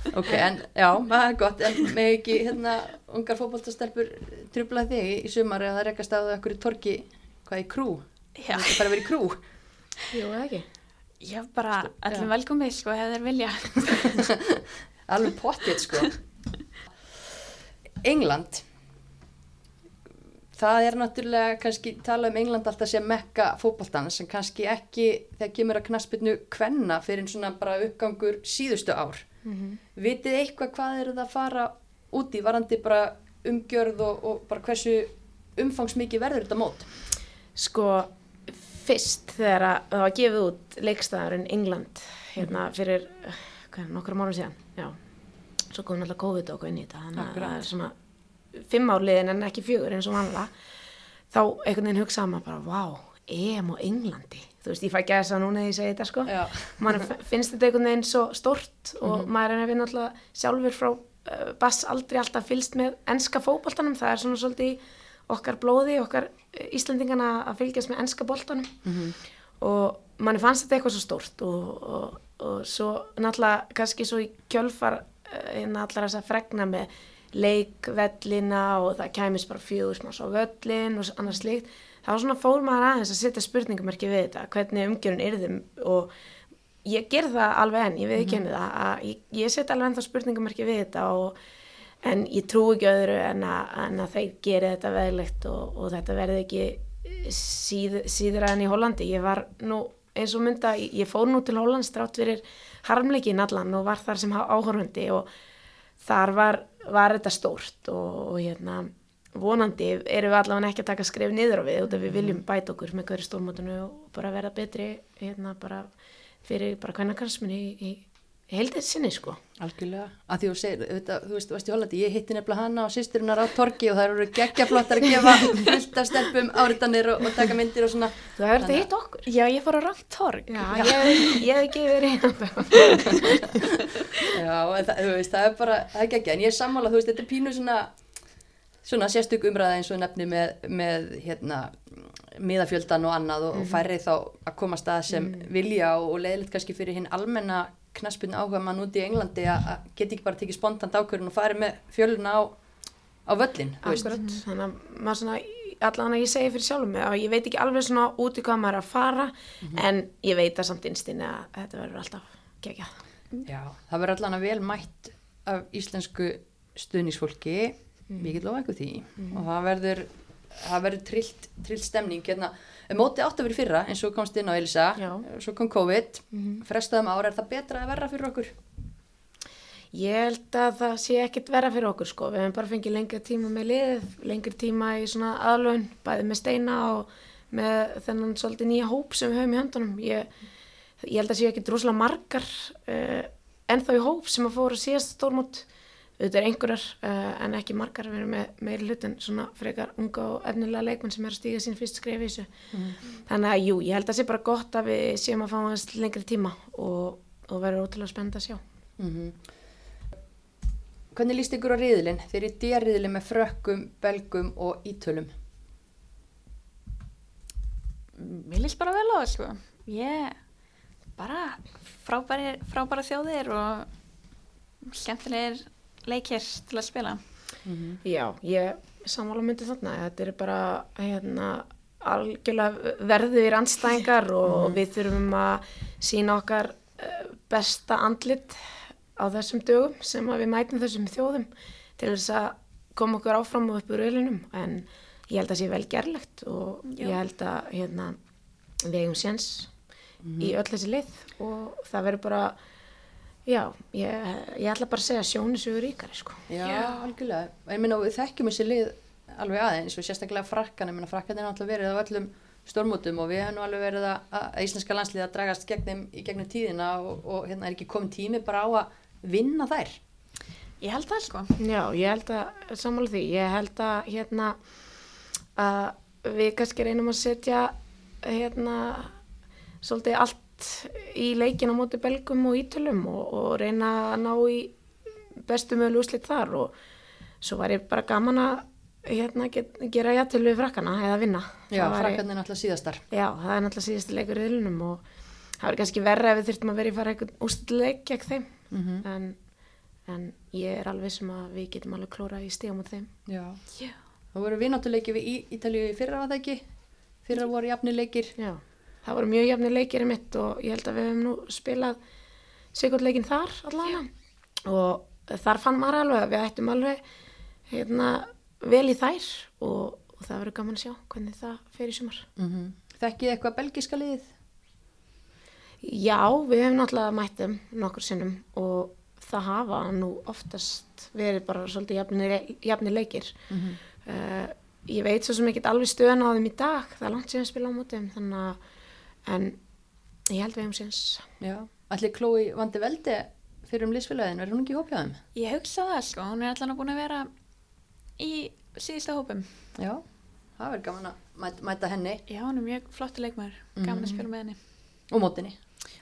[SPEAKER 1] ok, en já, það er gott en með ekki hérna ungar fótboltastelpur trubla þig í, sumar eða það rekast að ekkur í torki hvað í krú,
[SPEAKER 3] Já,
[SPEAKER 1] það bara verið í krú
[SPEAKER 2] Jú, eða ekki?
[SPEAKER 3] ég bara
[SPEAKER 1] Já.
[SPEAKER 3] velkomið sko hefur þeir vilja.
[SPEAKER 1] alveg pottið sko. England. Það er náttúrulega kannski tala um England alltaf sem mekka fótboltans en kannski ekki þegar kemur að knaspinu kvenna fyrir en svona bara uppgangur síðustu ár. Vitið eitthvað hvað eru það að fara út í varandi bara umgjörð og, og bara hversu umfangsmikið verður þetta mót?
[SPEAKER 2] Sko, fyrst þegar að það var gefið út leikstæðarinn England hérna fyrir, nokkrum árum síðan, já. Svo kom náttúrulega COVID og inn í þetta, þannig að það er svona fimm árliðin en ekki fjögur eins og vanlega. Þá einhvern veginn hugsaði maður bara, vá, EM og Englandi. Þú veist, ég fæ gæsa núna þegar ég segi þetta, sko.
[SPEAKER 1] Já.
[SPEAKER 2] Man finnst þetta einhvern veginn svo stort og maður er við náttúrulega sjálfur frá uh, bass aldrei alltaf fylst með enska fótboltanum. Það er svona svolítið okkar blóði, okkar uh, Íslandingana að fylgjast með enska boltanum og manni fannst þetta eitthvað svo stórt og, og, og svo náttúrulega kannski svo í kjölfar uh, hérna allar þess að fregna með leikvellina og það kæmis bara fjögur smá svo völlin og annars slíkt þá svona fór maður aðeins að setja spurningamarki við þetta, hvernig umgjörun yrðum og ég ger það alveg enn, ég veið ekki henni það að ég, ég set alveg ennþá spurningamarki við þetta og en ég trú ekki öðru en að, en að þeir geri þetta veðilegt og, og þetta verði ekki síð, síðra enn í Hollandi. Ég var nú eins og mynda ég fór nú til Hollands drátt fyrir harmleikin allan og var þar sem áhörfundi og þar var, var þetta stórt og, og hérna vonandi erum við allavega ekki að taka skref niður á við út af við viljum bæta okkur með hverju stórmótinu og bara verða betri hérna bara fyrir bara hvernig karsminni í, í heldið sinni sko.
[SPEAKER 1] Algjörlega, að því þú segir, auðvitað, þú veist, þú veist í Hollandi, ég hitti nefnilega hana og sýsturinnar á torki og það eru geggjaflottar að gefa fullt af stelpum áritanir og, og taka myndir og svona.
[SPEAKER 2] Þú hefur þetta hitt okkur?
[SPEAKER 3] Já, ég fór á rangt torg.
[SPEAKER 2] Já, ég, ég hef ekki verið hérna
[SPEAKER 1] Já, en það, þú veist, það er bara, það er geggja, en ég er sammála, þú veist, þetta er pínu svona, svona sérstök umræða eins og nefni með, með hérna, miðafjöldan og annað og, og færri þá að koma stað sem vilja og, og leiðilegt kannski fyrir hinn almenna knaspinu áhuga mann úti í Englandi að geta ekki bara tekið spontant ákvörðun og farið með fjöluna á, á völlin.
[SPEAKER 2] Akkurat, þannig að maður svona allan að ég segi fyrir sjálfum mig að ég veit ekki alveg svona út í hvað maður er að fara en ég veit að samt innstinni að þetta verður alltaf geggjað.
[SPEAKER 1] Já, það verður allan að vel mætt af íslensku stuðningsfólki. Mikið lofa eitthvað því. Og það verður, það verður trillt, trillt stemning. Hérna, mótið átt að vera fyrra eins og komst inn á Elisa,
[SPEAKER 2] Já.
[SPEAKER 1] svo kom COVID frestaðum ára, er það betra að verra fyrir okkur?
[SPEAKER 2] Ég held að það sé ekkit vera fyrir okkur sko, við hefum bara fengið lengri tíma með liðið, lengri tíma í svona aðlun, bæði með steina og með þennan svolítið nýja hóp sem við höfum í höndunum. Ég, ég held að sé ekkit rosalega margar uh, ennþá í hóp sem að fóra síðast stórmót, auðvitað er einhverjar uh, en ekki margar, við erum með meiri hlutin svona frekar unga og efnilega leikmenn sem er að stíga sín fyrst skref í þessu. Þannig að jú, ég held að það sé bara gott að við séum að fá aðeins lengri tíma og, og verður ótrúlega spennt að sjá.
[SPEAKER 1] Mm Hvernig líst ykkur á riðilinn? Þeir eru dýrriðilinn með frökkum, belgum og ítölum
[SPEAKER 3] Mér líst bara vel á það, sko. Ég, bara frábæri, frábæra þjóðir og skemmtilegir leikir til að spila.
[SPEAKER 2] Já, ég sammála myndi þarna. Þetta er bara hérna, algjörlega verðir anstæðingar og við þurfum að sína okkar eh, besta andlit á þessum dögum sem við mætum þessum þjóðum til þess að koma okkur áfram og upp úr ölinum en ég held að sé vel gerlegt og
[SPEAKER 3] Já.
[SPEAKER 2] ég held að hérna, við eigum séns í öll þessi lið og það verður bara já, ég, ég ætla bara að segja sjónisugur ríkari sko.
[SPEAKER 1] Já, algjörlega. Ég minna, við þekkjum þessi lið alveg aðeins og sérstaklega frakkan, ég minna, frakkan er náttúrulega verið á öllum stórmótum og við hefum nú alveg verið að, að íslenska landslið að dragast gegn þeim í gegnum tíðina og, og hérna er ekki komin tími bara á að vinna þær.
[SPEAKER 3] Ég held það, sko.
[SPEAKER 2] Já, ég held að, sammála því, ég held að hérna að við kannski reynum að setja hérna svolítið allt í leikin á móti belgum og ítölum og, og reyna að ná í bestu möguleg úslit þar og svo var ég bara gaman að hérna get, gera jættil við frakkana eða vinna.
[SPEAKER 1] Já, frakkan er náttúrulega síðastar.
[SPEAKER 2] Já, það er náttúrulega síðasti leikur í riðlunum og það var kannski verra ef við þurftum að vera í fara eitthvað ústileik gegn þeim
[SPEAKER 1] Mm
[SPEAKER 2] en, en ég er alveg sem að við getum alveg klóra í stíðum út þeim.
[SPEAKER 1] Já.
[SPEAKER 3] Já.
[SPEAKER 1] Það voru við í Ítalíu í fyrra var það ekki? Fyrra voru jafni leikir.
[SPEAKER 2] Já, það voru mjög jafnir leikir í mitt og ég held að við hefum nú spilað sigurleikin þar allavega og þar fann maður alveg að við ættum alveg hérna, vel í þær og, og það verður gaman að sjá hvernig það fer í sumar.
[SPEAKER 1] Mm Þekkið eitthvað belgiska liðið?
[SPEAKER 2] Já, við hefum náttúrulega mætt þeim nokkur sinnum og það hafa nú oftast verið bara svolítið jafnir, jafnir leikir.
[SPEAKER 1] Mm
[SPEAKER 2] Uh, ég veit svo sem ekki alveg stöðan á þeim í dag, það er langt síðan að spila á móti þeim, þannig að en ég held við síðans.
[SPEAKER 1] Já. Allir Chloe vandi veldi fyrir um liðsfélagin, verður hún ekki hópjaðum?
[SPEAKER 3] Ég hugsa það sko, hún er allan búin að vera í síðasta hópum.
[SPEAKER 1] Já. Það verður gaman að mæta, mæta henni
[SPEAKER 3] Já, hún er mjög flottu leikmæður, gaman að spila með henni.
[SPEAKER 1] og mótinni.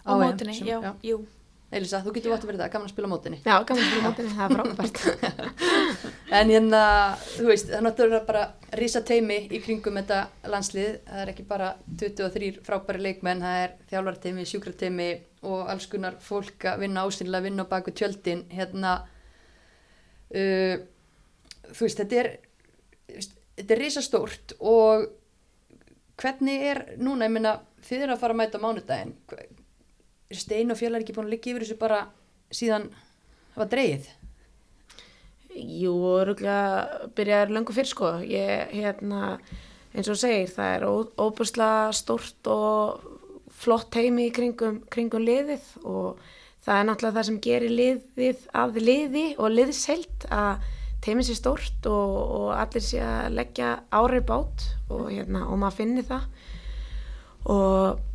[SPEAKER 1] Á
[SPEAKER 3] Og mótinni,
[SPEAKER 1] sem-
[SPEAKER 3] já, jú.
[SPEAKER 1] Elisa, þú getur vátt að vera það, gaman að spila mótinni.
[SPEAKER 2] Já, gaman að spila á móti það er frábært.
[SPEAKER 1] En hérna, þú veist, það náttúrulega bara rísa teimi í kringum þetta landslið. Það er ekki bara 23 frábæri leikmenn, það er þjálfarteimi, sjúkrateimi og alls konar fólk að vinna ásynlega, vinna á baku tjöldin. Hérna, uh, þú veist, þetta er, þetta er rísa stórt og hvernig er núna, ég meina, þið er að fara að mæta mánudaginn. Er Stein og fjallar ekki búin að liggja yfir þessu bara síðan það var dreigið?
[SPEAKER 2] Jú, rúglega byrjaður löngu fyrir sko. Ég, hérna, eins og segir, það er óbúslega stórt og flott heimi í kringum, kringum liðið og það er náttúrulega það sem gerir liðið að liði og liðsheilt að teimið sér stórt og, og allir sé að leggja árið bát og, hérna, og maður finnir það og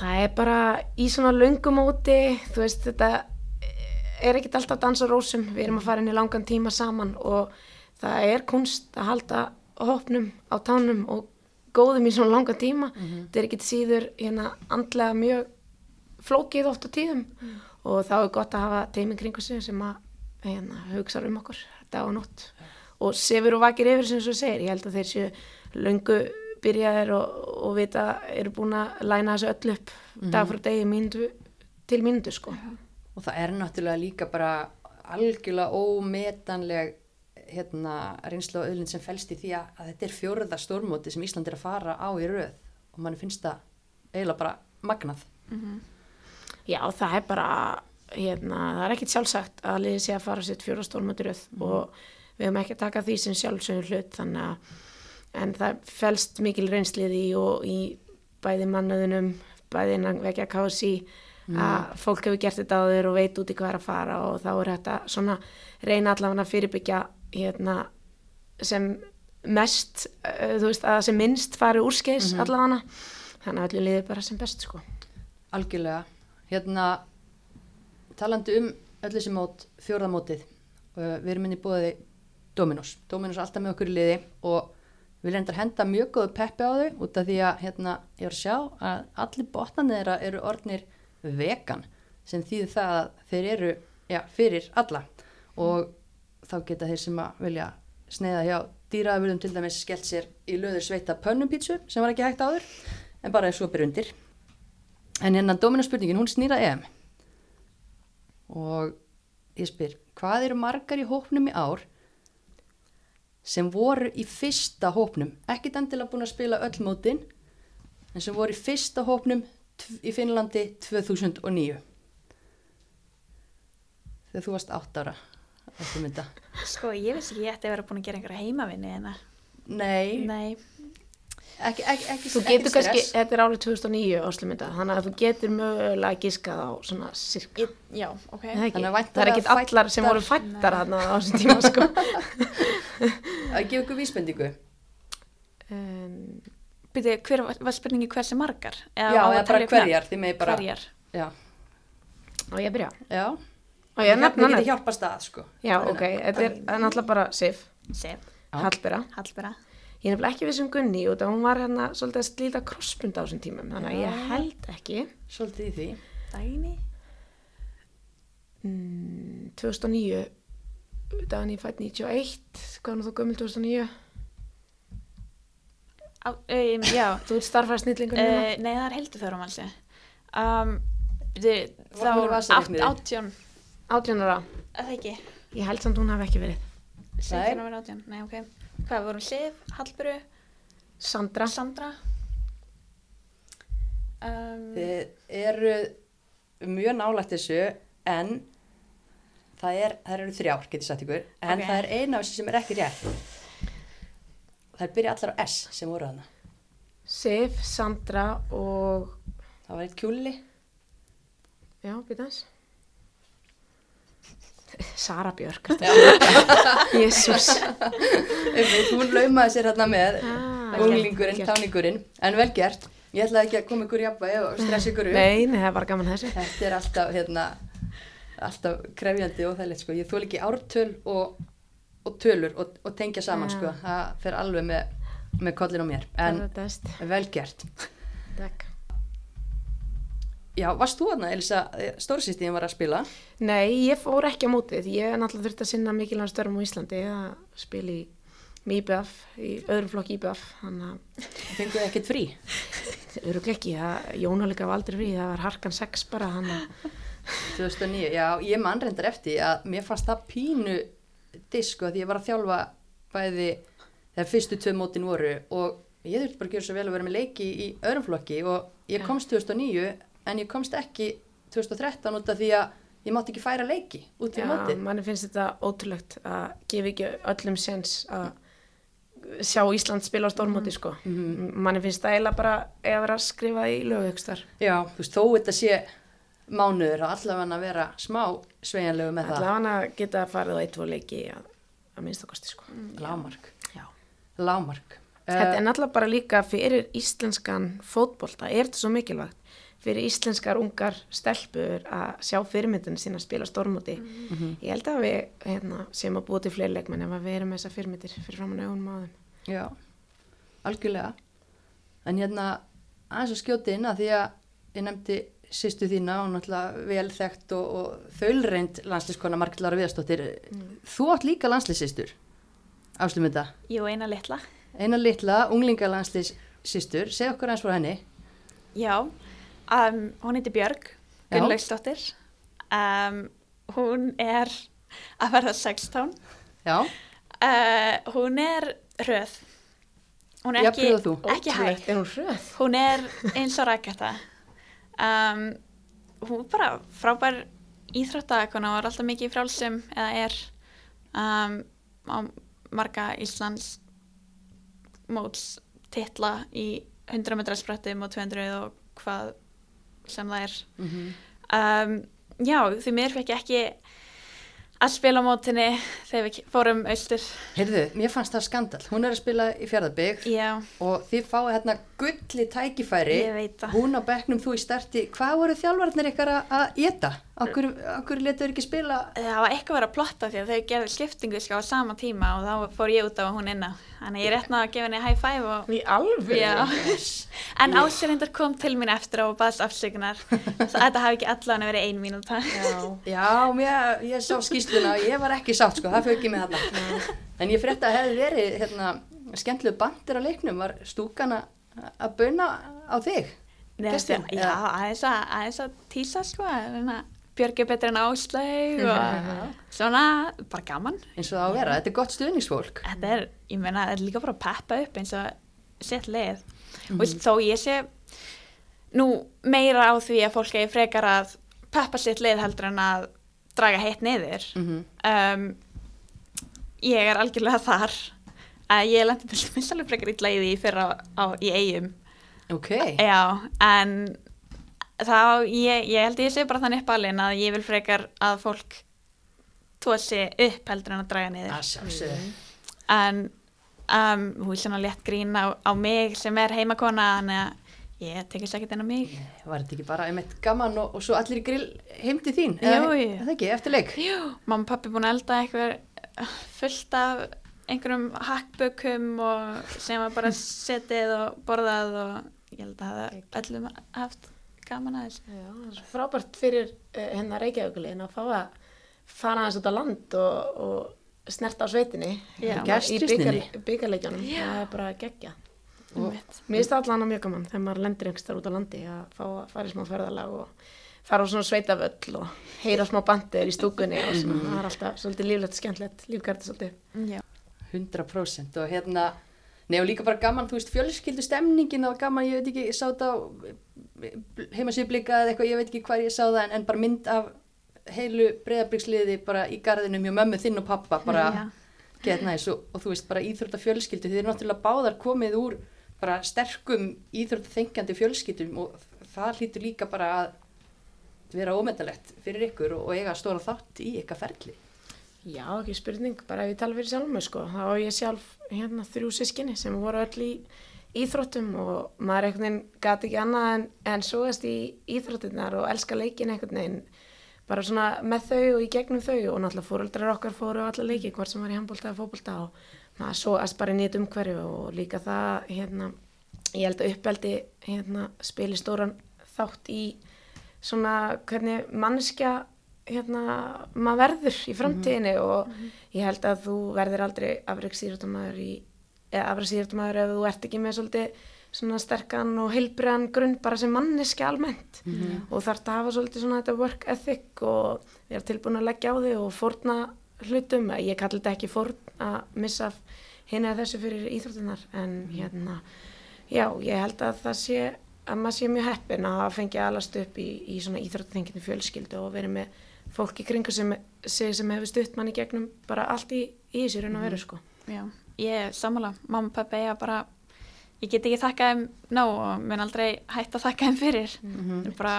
[SPEAKER 2] það er bara í svona löngumóti, þú veist þetta er ekkert alltaf að dansa rósum, við erum að fara inn í langan tíma saman og það er kunst að halda hópnum á tánum og góðum í svona langan tíma. Þetta er ekkert síður hérna andlega mjög flókið oft á tíðum. Og þá er gott að hafa teimi kringu sig sem að hérna, hugsa um okkur dag og nótt. Og sefur og vakir yfir sem þú segir, ég held að þeir séu löngu byrjaðir og, og vita eru búin að læna þessu öll upp dag frá degi mínútu til mínútu sko.
[SPEAKER 1] Og það er náttúrulega líka bara algjörlega ómetanleg hérna, reynslu og öðlinn sem fælst í því að, að þetta er fjórða stórmóti sem Ísland er að fara á í röð. Og mann finnst það eiginlega bara magnað.
[SPEAKER 2] Já, það er bara, hérna, það er ekkit sjálfsagt að liðið sé að fara sitt fjóra stórmótiröð og við höfum ekki að taka því sem sjálfsögur hlut þannig að, en það fælst mikil reynslið í og í bæði mannaðunum, bæði innan vekja kási að fólk hefur gert þetta áður og veit út í hvað er að fara og þá er þetta svona reyna allavega að fyrirbyggja hérna sem mest, uh, þú veist, að sem minnst fari úrskeiðs mm allavega. Þannig að öllu liðið bara sem best sko.
[SPEAKER 1] algjörlega. Hérna talandi um öll þessi mót fjórðamótið uh, við erum inn í búiði Dominos. Dominos er alltaf með okkur í liði og við reyndar henda mjög góðu peppi á þau út af því að hérna, ég var að sjá að allir botnarnir þeirra eru orðnir vegan sem þýðir það að þeir eru já, fyrir alla. Og þá geta þeir sem að vilja sneiða hjá dýraðurðum til dæmis skellt sér í löður sveita pönnumpítsu sem var ekki hægt áður en bara er svo byrjundir undir. En hérna Dominos spurningin, hún snýra EM. Og ég spyr, hvað eru margar í hópnum í ár sem voru í fyrsta hópnum, ekkit endilega búin að spila öll mótin, en sem voru í fyrsta hópnum í Finnlandi 2009 þegar þú varst átt ára eftir mynda.
[SPEAKER 3] Sko, ég vissi ekki ég ætti að vera búin að gera einhverja heimavinni en að,
[SPEAKER 1] Nei,
[SPEAKER 3] nei,
[SPEAKER 1] ekki, ekki, ekki,
[SPEAKER 2] Þú
[SPEAKER 1] ekki
[SPEAKER 2] getur kannski, þetta er árið 2009 áslumynda, þannig að þú getur mögulega giskað á svona sirka.
[SPEAKER 3] ég, já, ok.
[SPEAKER 1] Þannig að
[SPEAKER 2] það er ekkit allar sem voru fættar þarna á þessum tíma sko.
[SPEAKER 1] Að gefa ykkur vísbendingu.
[SPEAKER 2] um,
[SPEAKER 3] Byrju, hver var, var spurningi hversi margar?
[SPEAKER 1] Já,
[SPEAKER 3] á að
[SPEAKER 1] eða bara hverjar, þið með bara,
[SPEAKER 3] Hverjar?
[SPEAKER 1] já,
[SPEAKER 2] og ég byrja.
[SPEAKER 1] já.
[SPEAKER 2] Og ég
[SPEAKER 1] Við
[SPEAKER 2] nefna hann.
[SPEAKER 1] stað, sko.
[SPEAKER 2] Já, ok, þetta er náttúrulega bara Sif,
[SPEAKER 3] Sif,
[SPEAKER 1] Já.
[SPEAKER 2] Hallbera.
[SPEAKER 3] Hallbera,
[SPEAKER 2] Ég er nefnilega ekki vissum Gunni út að hún var hérna svolítið að slíta krossbund á þessum tímum, þannig að ég held ekki.
[SPEAKER 1] Svolítið í því.
[SPEAKER 3] Dagni,
[SPEAKER 2] Mm, 2009, daginn ég fætt 91, hvað er nú þú gömul 2009?
[SPEAKER 3] á, um, já,
[SPEAKER 2] Þú ert starfæra snillingur
[SPEAKER 3] uh,
[SPEAKER 2] hérna.
[SPEAKER 3] nei það er heldur þar á malsi. Um, þá átt- átján,
[SPEAKER 2] 18 ára.
[SPEAKER 3] að það ekki
[SPEAKER 2] Ég held samt hún hafi ekki verið.
[SPEAKER 3] 17 ára 18, nei ok hvað vorum Sif, Hallburu,
[SPEAKER 2] Sandra.
[SPEAKER 3] Sandra um,
[SPEAKER 1] Þið eru mjög nálægt þessu en það, er, það eru þrjár, getur sagt ykkur, en
[SPEAKER 3] Ok.
[SPEAKER 1] það er eina af þessu sem er ekki rétt. Það er byrja allar á S sem voru þarna.
[SPEAKER 2] Sif, Sandra og,
[SPEAKER 1] Það var eitt kjúli.
[SPEAKER 2] já, býta hans. Sara Björk. Jésús.
[SPEAKER 1] Hún laumaði sér hérna með
[SPEAKER 2] Ah,
[SPEAKER 1] unglingurinn, táningurinn, en vel gert. Ég ætlaði ekki að koma ykkur jafnvægi og stressa ykkur upp.
[SPEAKER 2] Nei, nei, það er bara gaman þessu.
[SPEAKER 1] Þetta er alltaf, hérna, alltaf krefjandi og það sko. Ég þól ekki ártöl og, og tölur og, og tengja saman,
[SPEAKER 2] Já.
[SPEAKER 1] sko. Það fer alveg með, með kollin á mér. En
[SPEAKER 2] er
[SPEAKER 1] vel gert.
[SPEAKER 2] Takk.
[SPEAKER 1] Já, varst þú þarna, Elisa, stórsýstíðin var að spila?
[SPEAKER 2] Nei, ég fór ekki á mótið. Ég náttúrulega þurft að sinna mikilvæg störfum á Íslandi að spila í IBF, í öðrum flokk IBF. Þannig að
[SPEAKER 1] Fenguðu ekkert frí?
[SPEAKER 2] það Jónalika var aldrei frí, það var harkan 6 bara, hann að
[SPEAKER 1] 2009, já, ég man reyndar eftir að mér fannst það pínu disko að ég var að þjálfa bæði þegar fyrstu tvö mótin voru og ég þurfti bara að gera svo vel að vera með leiki í öðrum flokki og ég komst 2009 en ég komst ekki 2013 út af því að ég mátti ekki færa leiki út í
[SPEAKER 2] Já,
[SPEAKER 1] mótin.
[SPEAKER 2] manni finnst þetta ótrúlegt að gefa ekki öllum sens að sjá Ísland spila á stórmóti sko. Manni finnst það eiginlega bara eiga að vera að skrifa í lögaukstar.
[SPEAKER 1] Já, þú veist, þó þetta sé mánuður og allavega að vera smá sveigjanlegu með það.
[SPEAKER 2] Allavega að geta farið á eitt og leiki að, að minnst okkar sko.
[SPEAKER 1] Lámark.
[SPEAKER 2] Já.
[SPEAKER 1] Lámark.
[SPEAKER 2] Þetta
[SPEAKER 1] Eh,
[SPEAKER 2] er náttúrulega bara líka fyrir íslenskan fótbolta, er þetta svo mikilvægt fyrir íslenskar ungar stelpur að sjá fyrirmyndinu sína að spila stórmóti. Ég held að við hérna, sem að búa til fleiri leikmenn ef að við erum með þessar fyrirmyndir fyrir framann augunum á þeim.
[SPEAKER 1] Já, algjörlega. En hérna aðeins að skjóti inn að því að ég nefndi sýstu þína og náttúrulega vel þekkt og, og þaulreind landslískona Margit Lára Viðarsdóttir. Þú átt líka landslísistur, áslum þetta.
[SPEAKER 3] jú, eina litla
[SPEAKER 1] Eina litla, unglinga landslísistur, segð okkur eins frá henni.
[SPEAKER 3] já, um, hún heiti Björg. Gunnlaugsdóttir. Um, hún er að verða 16
[SPEAKER 1] Já,
[SPEAKER 3] uh, hún er röð. Hún er ekki, ekki hæg
[SPEAKER 2] Er hún
[SPEAKER 3] er eins og rækjata um, hún er bara frábær íþróttakona og er alltaf mikið frálsum eða er um, á marga Íslands móts titla í 100 metra sprettum og 200 og hvað sem það er um, já, því mér fekk ég ekki að spila á mótinni þegar við fórum austur
[SPEAKER 1] heyrðu, mér fannst það skandal. Hún er að spila í fjörðarbygg og þið fáið hérna gulli tækifæri. Hún á bekknum, þú í starti. Hvað voru þjálfarnir ykkar að- að geta? Akkur, akkur letur ekki spila
[SPEAKER 3] það var eitthvað verið að plotta því að þau gerðu skiptingu sko á sama tíma og þá fór ég út á hún inna þannig ég er rétt náða að gefa henni high five og
[SPEAKER 2] Í alveg?
[SPEAKER 3] Já. en ásérindar kom til mín eftir og baðst afsökunar þetta hafi ekki allan verið ein mínúta
[SPEAKER 2] Já.
[SPEAKER 1] Já, mér, ég sá skýsluna og ég var ekki sátt sko, það fyrir ekki með þarna. En ég frétta að hefði verið hérna, skemmtilegu bandir á leiknum, var stúkan að að bauna á þig?
[SPEAKER 3] Nei, þetta- já, aðeins að, aðeins að tísa sko en að Björg er betur en áslaug og svona bara gaman.
[SPEAKER 1] Eins og það á að vera, þetta er gott stuðningsfólk.
[SPEAKER 3] þetta er, ég meina, þetta er líka bara að peppa upp eins og sett leið
[SPEAKER 1] Mhm.
[SPEAKER 3] og þó ég sé nú meira á því að fólk eigi frekar að peppa sitt leið heldur en að draga heitt niður.
[SPEAKER 1] Mm
[SPEAKER 3] um, ég er algjörlega þar að ég lendi til dæmis alveg frekar í því fyrir á, á, í eigum
[SPEAKER 1] Ok,
[SPEAKER 3] já, en þá, ég, ég held að ég sé bara þannig uppalinn að ég vil frekar að fólk tósi upp heldur en að draga niður
[SPEAKER 1] að sjálfsögðu.
[SPEAKER 3] en um, hún er svona létt grín á, á mig sem er heimakona þannig að ég tekist ekkert inn á mig
[SPEAKER 1] Var þetta ekki bara einmitt gaman og, og svo allir í grill heim til þín?
[SPEAKER 3] Jú,
[SPEAKER 1] Eða-
[SPEAKER 3] jú.
[SPEAKER 1] Er Það ekki, eftir leik?
[SPEAKER 3] Jú, mamma og pappi búin að elda eitthvað fullt af einhverjum hakkbökum og sem var bara setið og borðað og ég held að það öllum haft gaman að þessu
[SPEAKER 2] Já, það er svo frábært fyrir uh, hennar Reykjavíkulegin að fá að fara aðeins út á land og, og snerta á sveitinni
[SPEAKER 3] Já.
[SPEAKER 2] í
[SPEAKER 1] Gestrisninni.
[SPEAKER 2] byggarleikjanum. Það er bara geggja.
[SPEAKER 3] Einmitt.
[SPEAKER 2] Mér finnst það allan á mjög gaman þegar maður lendir einhvers þar út á landi að fá að fara í smá ferðalag og fara á svona sveitavöll og heyra smá bandir í stúkunni og svona,
[SPEAKER 1] Mhm.
[SPEAKER 2] það er alltaf svolítið líflegt, skemmtilegt, lífgardi svolítið.
[SPEAKER 3] Já.
[SPEAKER 1] 100% og hérna Nei og líka bara gaman, þú veist, fjölskyldu stemningin það var gaman, ég veit ekki, ég sá þetta á heimasýblika eða eitthvað, ég veit ekki hvað ég sá það en, en bara mynd af heilu breyðabriksliði bara í garðinum hjá mömmu þinn og pappa bara
[SPEAKER 3] Já.
[SPEAKER 1] get næs og, og þú veist, bara íþrótta fjölskyldu þið er náttúrulega báðar komið úr bara sterkum íþrótta þengjandi fjölskyldum og það hlýtur líka bara að vera ómetalegt fyrir ykkur og, og eiga stóra þátt í ykkar ferli.
[SPEAKER 2] Já, ekki spurning, bara ef ég tala fyrir sjálf mig sko, þá á ég sjálf hérna þrjú sískinni sem voru öll í íþróttum og maður einhvern veginn gati ekki annað en, en svoðast í íþróttinnar og elska leikin einhvern veginn bara svona með þau og í gegnum þau og náttúrulega fóruldrar okkar fóru á alla leiki hvort sem var í handbólta eða fótbólta og maður svoðast bara í nýtt umhverju og líka það hérna, ég held að uppeldi hérna spili stóran þátt í svona hvernig manneskja hérna, maður verður í framtíðinni og ég held að þú verður aldrei afreiksýrjóttamæður í eða afreiksýrjóttamæður ef þú ert ekki með svolítið svona sterkan og heilbriðan grunn bara sem manneski almennt. Og þarf að hafa svolítið svona þetta work ethic og vera tilbúin að leggja á þig og fórna hlutum, ég kalli þetta ekki fórn að missa hinn eða þessu fyrir íþróttunar en hérna já, ég held að það sé að maður sé mjög heppin að hafa fengið alast upp í, í svona íþróttuþenginu fjölskyldu og verið með fólk í kringu sem, sem hefur stutt mann í gegnum bara allt í, í þessu raun og veru sko.
[SPEAKER 3] Já, ég sammála, mamma og pappa eiga bara, ég get ekki þakkað þeim ná og mun aldrei hægt að þakka þeim fyrir. Það er bara,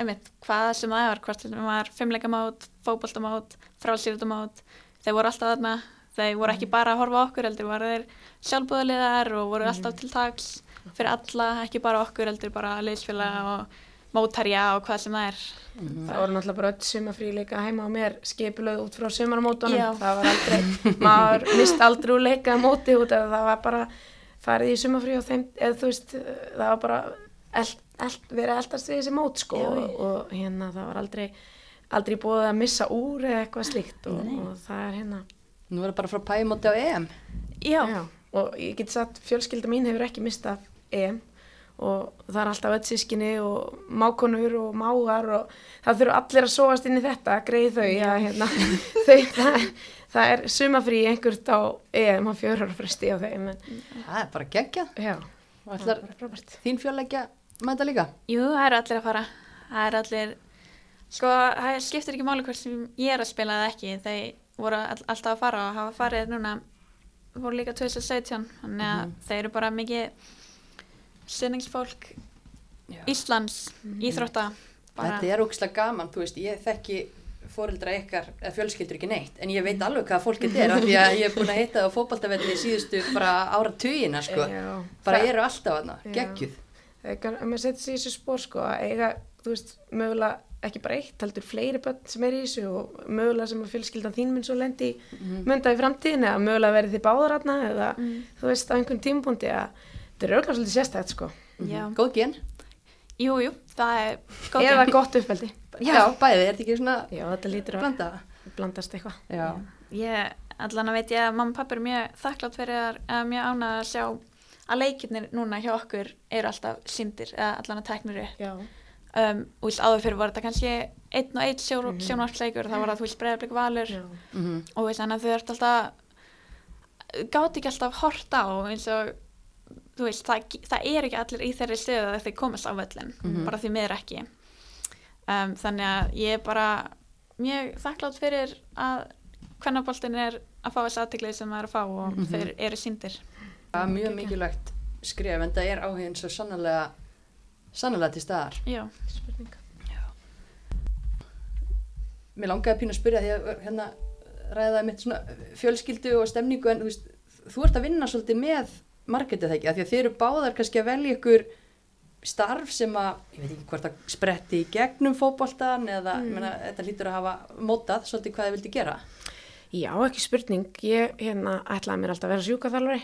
[SPEAKER 3] einmitt, hvað sem það er, hvort sem var fimmleikamót, fótboltamót, frálsýrðumót, þeir voru alltaf þarna, þeir voru ekki bara að horfa okkur, heldur voru þeir sjálfbúðaliðar og voru alltaf til tags fyrir alla, ekki bara okkur, heldur bara liðsfélag og mótarja og hvað sem það er.
[SPEAKER 2] Það voru náttúrulega bara öll sumafrí líka heima á mér skipulöð út frá sumarmótunum.
[SPEAKER 3] Já.
[SPEAKER 2] Það var aldrei, maður mist aldrei úr leikaða móti út af það var bara farið í sumafrí og þeim, eða þú veist, það var bara eld, eld, verið eldast við þessi mót sko.
[SPEAKER 3] Já,
[SPEAKER 2] og, og hérna það var aldrei, aldrei búið að missa úr eða eitthvað slíkt og, og það er hérna,
[SPEAKER 1] Nú er það bara frá pæmóti á EM.
[SPEAKER 3] Já,
[SPEAKER 2] já, og ég get sagt fjölskylda mín hefur ekki mistað EM og það er alltaf öll sískinni og mákonur og mágar og það þurfa allir að sóast inn í þetta, greið þau að hérna, þau, það, það er sumafrí einhvert á EM á fjórar fresti á þeim en,
[SPEAKER 1] Það er bara geggjað.
[SPEAKER 2] Já,
[SPEAKER 1] og ætlar
[SPEAKER 2] bara
[SPEAKER 1] þín fjölleggja mæta líka?
[SPEAKER 3] Jú, það eru allir að fara. Það eru allir, sko, það skiptir ekki máli hvort sem ég er að spila eða ekki. Þeir voru all, alltaf að fara og hafa farið núna, voru líka 2017, þannig að þeir eru bara mikið sinningsfólk
[SPEAKER 1] Já.
[SPEAKER 3] Íslands, íþrótta. Bara,
[SPEAKER 1] Þetta er ógislega gaman, þú veist, ég þekki fóreldra ykkar, eða fjölskyldur ekki neitt en ég veit alveg hvað fólk þetta er af því að ég er búin að hitta það á fótbaltavelli síðustu bara ára tugina sko bara eru alltaf aðna, geggjuð
[SPEAKER 2] þegar maður setur sig í þessu spór sko að eiga, þú veist, mögulega ekki bara eitt, heldur fleiri börn sem er í þessu og mögulega sem að fjölskyldan þín mun svo lendi í
[SPEAKER 1] Mhm.
[SPEAKER 2] munda í framtíðinu eða mögulega verið þið báðar aðna eða
[SPEAKER 3] Mm.
[SPEAKER 2] þú veist á einhvern tímpúndi að þetta er auðvitað svolítið sérstætt sko.
[SPEAKER 3] Já,
[SPEAKER 1] góð gen,
[SPEAKER 3] jú, jú, það er góð
[SPEAKER 2] eða
[SPEAKER 3] gen.
[SPEAKER 2] gott uppeldi.
[SPEAKER 1] Já, bæði, er þetta ekki svona
[SPEAKER 2] já, þetta lítur að
[SPEAKER 1] blanda?
[SPEAKER 2] blandast eitthvað.
[SPEAKER 1] Já,
[SPEAKER 3] Ég, allan að veit ég að mamma og pappi er mjög þakklátt fyrir að, að mjög ánað að sjá að leikirnir núna hjá okkur eru alltaf syndir, eða allan að teknir upp.
[SPEAKER 2] já,
[SPEAKER 3] Um, og þú veist, áður fyrir var þetta kannski einn og einn sjó, mm sjónvarsleikur, það var það, þú veist, breyðarblik valur.
[SPEAKER 2] Já,
[SPEAKER 1] mhm,
[SPEAKER 3] og þú veist, þannig að þau ert alltaf, gátt ekki alltaf hort á eins og, þú veist, það, það er ekki allir í þeirri stöðu að þeir komast á völlin,
[SPEAKER 1] Mhm.
[SPEAKER 3] bara því miður ekki. Um, þannig að ég er bara mjög þakklátt fyrir að hvernaboltin er að fá þessi aðteklið sem það er að fá og
[SPEAKER 1] Mhm.
[SPEAKER 3] þeir eru síndir.
[SPEAKER 1] það er mjög mikilvægt skref en það er áhugin svo sannlega sannlega til staðar
[SPEAKER 3] Já,
[SPEAKER 2] spurning
[SPEAKER 1] Mér langaði pínu að spyrja því að hérna ræða mitt svona fjölskyldu og stemningu en þú veist, þú ert að vinna svolítið með marketið það ekki, af því að þið eru báðar kannski að velja ykkur starf sem að, ég veit ekki hvort að spretti í gegnum fótboltan eða mm. menna, þetta lítur að hafa mótað svolítið hvað þið vildi gera.
[SPEAKER 2] Já, ekki spurning. Ég hérna, ætlaði mér alltaf að vera sjúkaþjálfari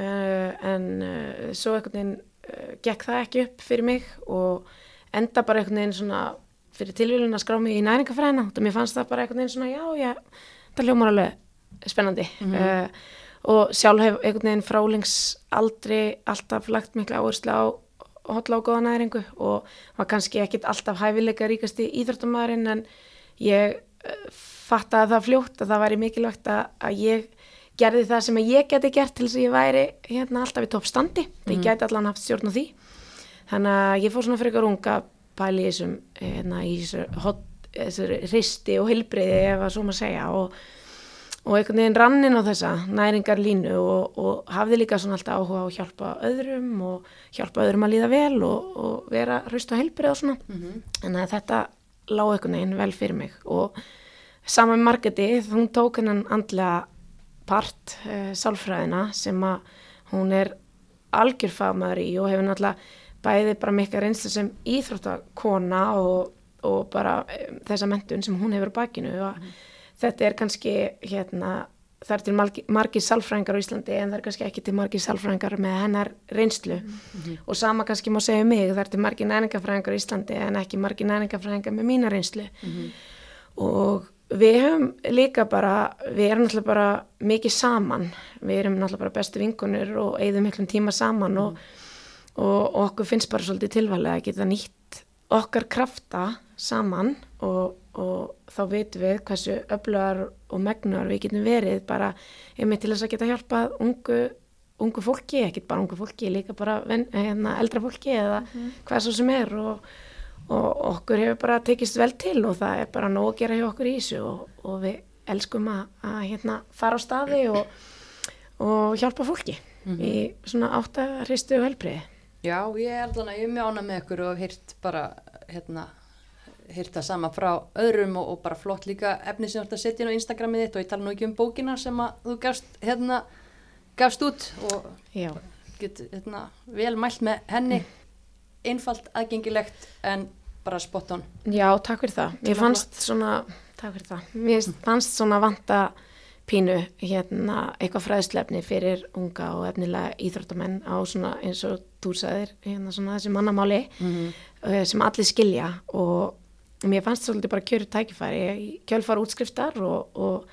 [SPEAKER 2] uh, en uh, svo einhvern veginn uh, gekk það ekki upp fyrir mig og enda bara einhvern veginn svona fyrir tilvílun að skrá mig í næringafræðina og mér fannst það bara einhvern veginn svona, já, já, það hljómar alveg spennandi. uh, og sjálf hef einhvern veginn frálings aldrei alltaf lagt mikla áherslu á hotla og góða næringu og var kannski ekkit alltaf hæfileika ríkasti íþróttamæðurinn en ég uh, fattaði það fljótt að það væri mikilvægt að, ég gerði það sem ég geti gert til þess að ég væri hérna alltaf í toppstandi mm. ég geti allan haft stjórn á því þannig að ég fór svona ykkur unga pæli í þessum hérna, í þessu risti og hilbriði ef að svo maður segja og, og einhvern veginn rannin á þessa næringar línu og, og hafði líka svona alltaf áhuga á að hjálpa öðrum og hjálpa öðrum að líða vel og, og vera hraust og hilbrið og svona mm -hmm. en þetta lág einhvern veginn vel fyrir mig og saman Margeti hún tók hennan andlega part uh, sálfræðina sem að hún er algjörfagmaður í og hefur náttúrulega bæði bara mikka reynslu sem íþróttakona og, og bara um, þessa mentun sem hún hefur bakinu og mm. Þetta er kannski hérna það er til margi, margi sálfræðingar á Íslandi en það er kannski ekki til margi sálfræðingar með hennar reynslu mm -hmm. og sama kannski má segja um mig, það er til margi næningafræðingar á Íslandi en ekki margi næningafræðingar með mína reynslu mm -hmm. og Við höfum líka bara, við erum náttúrulega bara mikið saman, við erum náttúrulega bara bestu vingunir og eigðum miklum tíma saman mm. og, og, og okkur finnst bara svolítið tilvæglega að geta nýtt okkar krafta saman og, og þá veitum við hversu öflugar og megnuar við getum verið bara einmitt til þess að geta hjálpað ungu, ungu fólki, ekkert bara ungu fólki, líka bara ven, hérna, eldra fólki eða mm. hvað svo sem er og og okkur hefur bara tekist vel til og það er bara nóg að gera hjá okkur í þessu og, og við elskum að, að hérna, fara á staði og, og hjálpa fólki mm -hmm. í svona áttaristu og helbriði.
[SPEAKER 1] Já, ég er alveg mjög ána með okkur og hýrt bara hérna, hýrt það sama frá öðrum og, og bara flott líka efni sem þú ætti að setja inn á Instagramið þitt og ég tala nú ekki um bókina sem að þú gafst, hérna, gafst út og get hérna, vel mælt með henni. Einfalt, aðgengilegt en bara spot on.
[SPEAKER 2] Já, takk fyrir það, ég fannst svona takk fyrir það, mér fannst svona vanta pínu hérna eitthvað fræðslefni fyrir unga og efnilega íþróttamenn á svona eins og þú sagðir, hérna svona þessi mannamáli mm -hmm. sem allir skilja og mér fannst svolítið bara kjöru tækifæri, kjölfara útskriftar og, og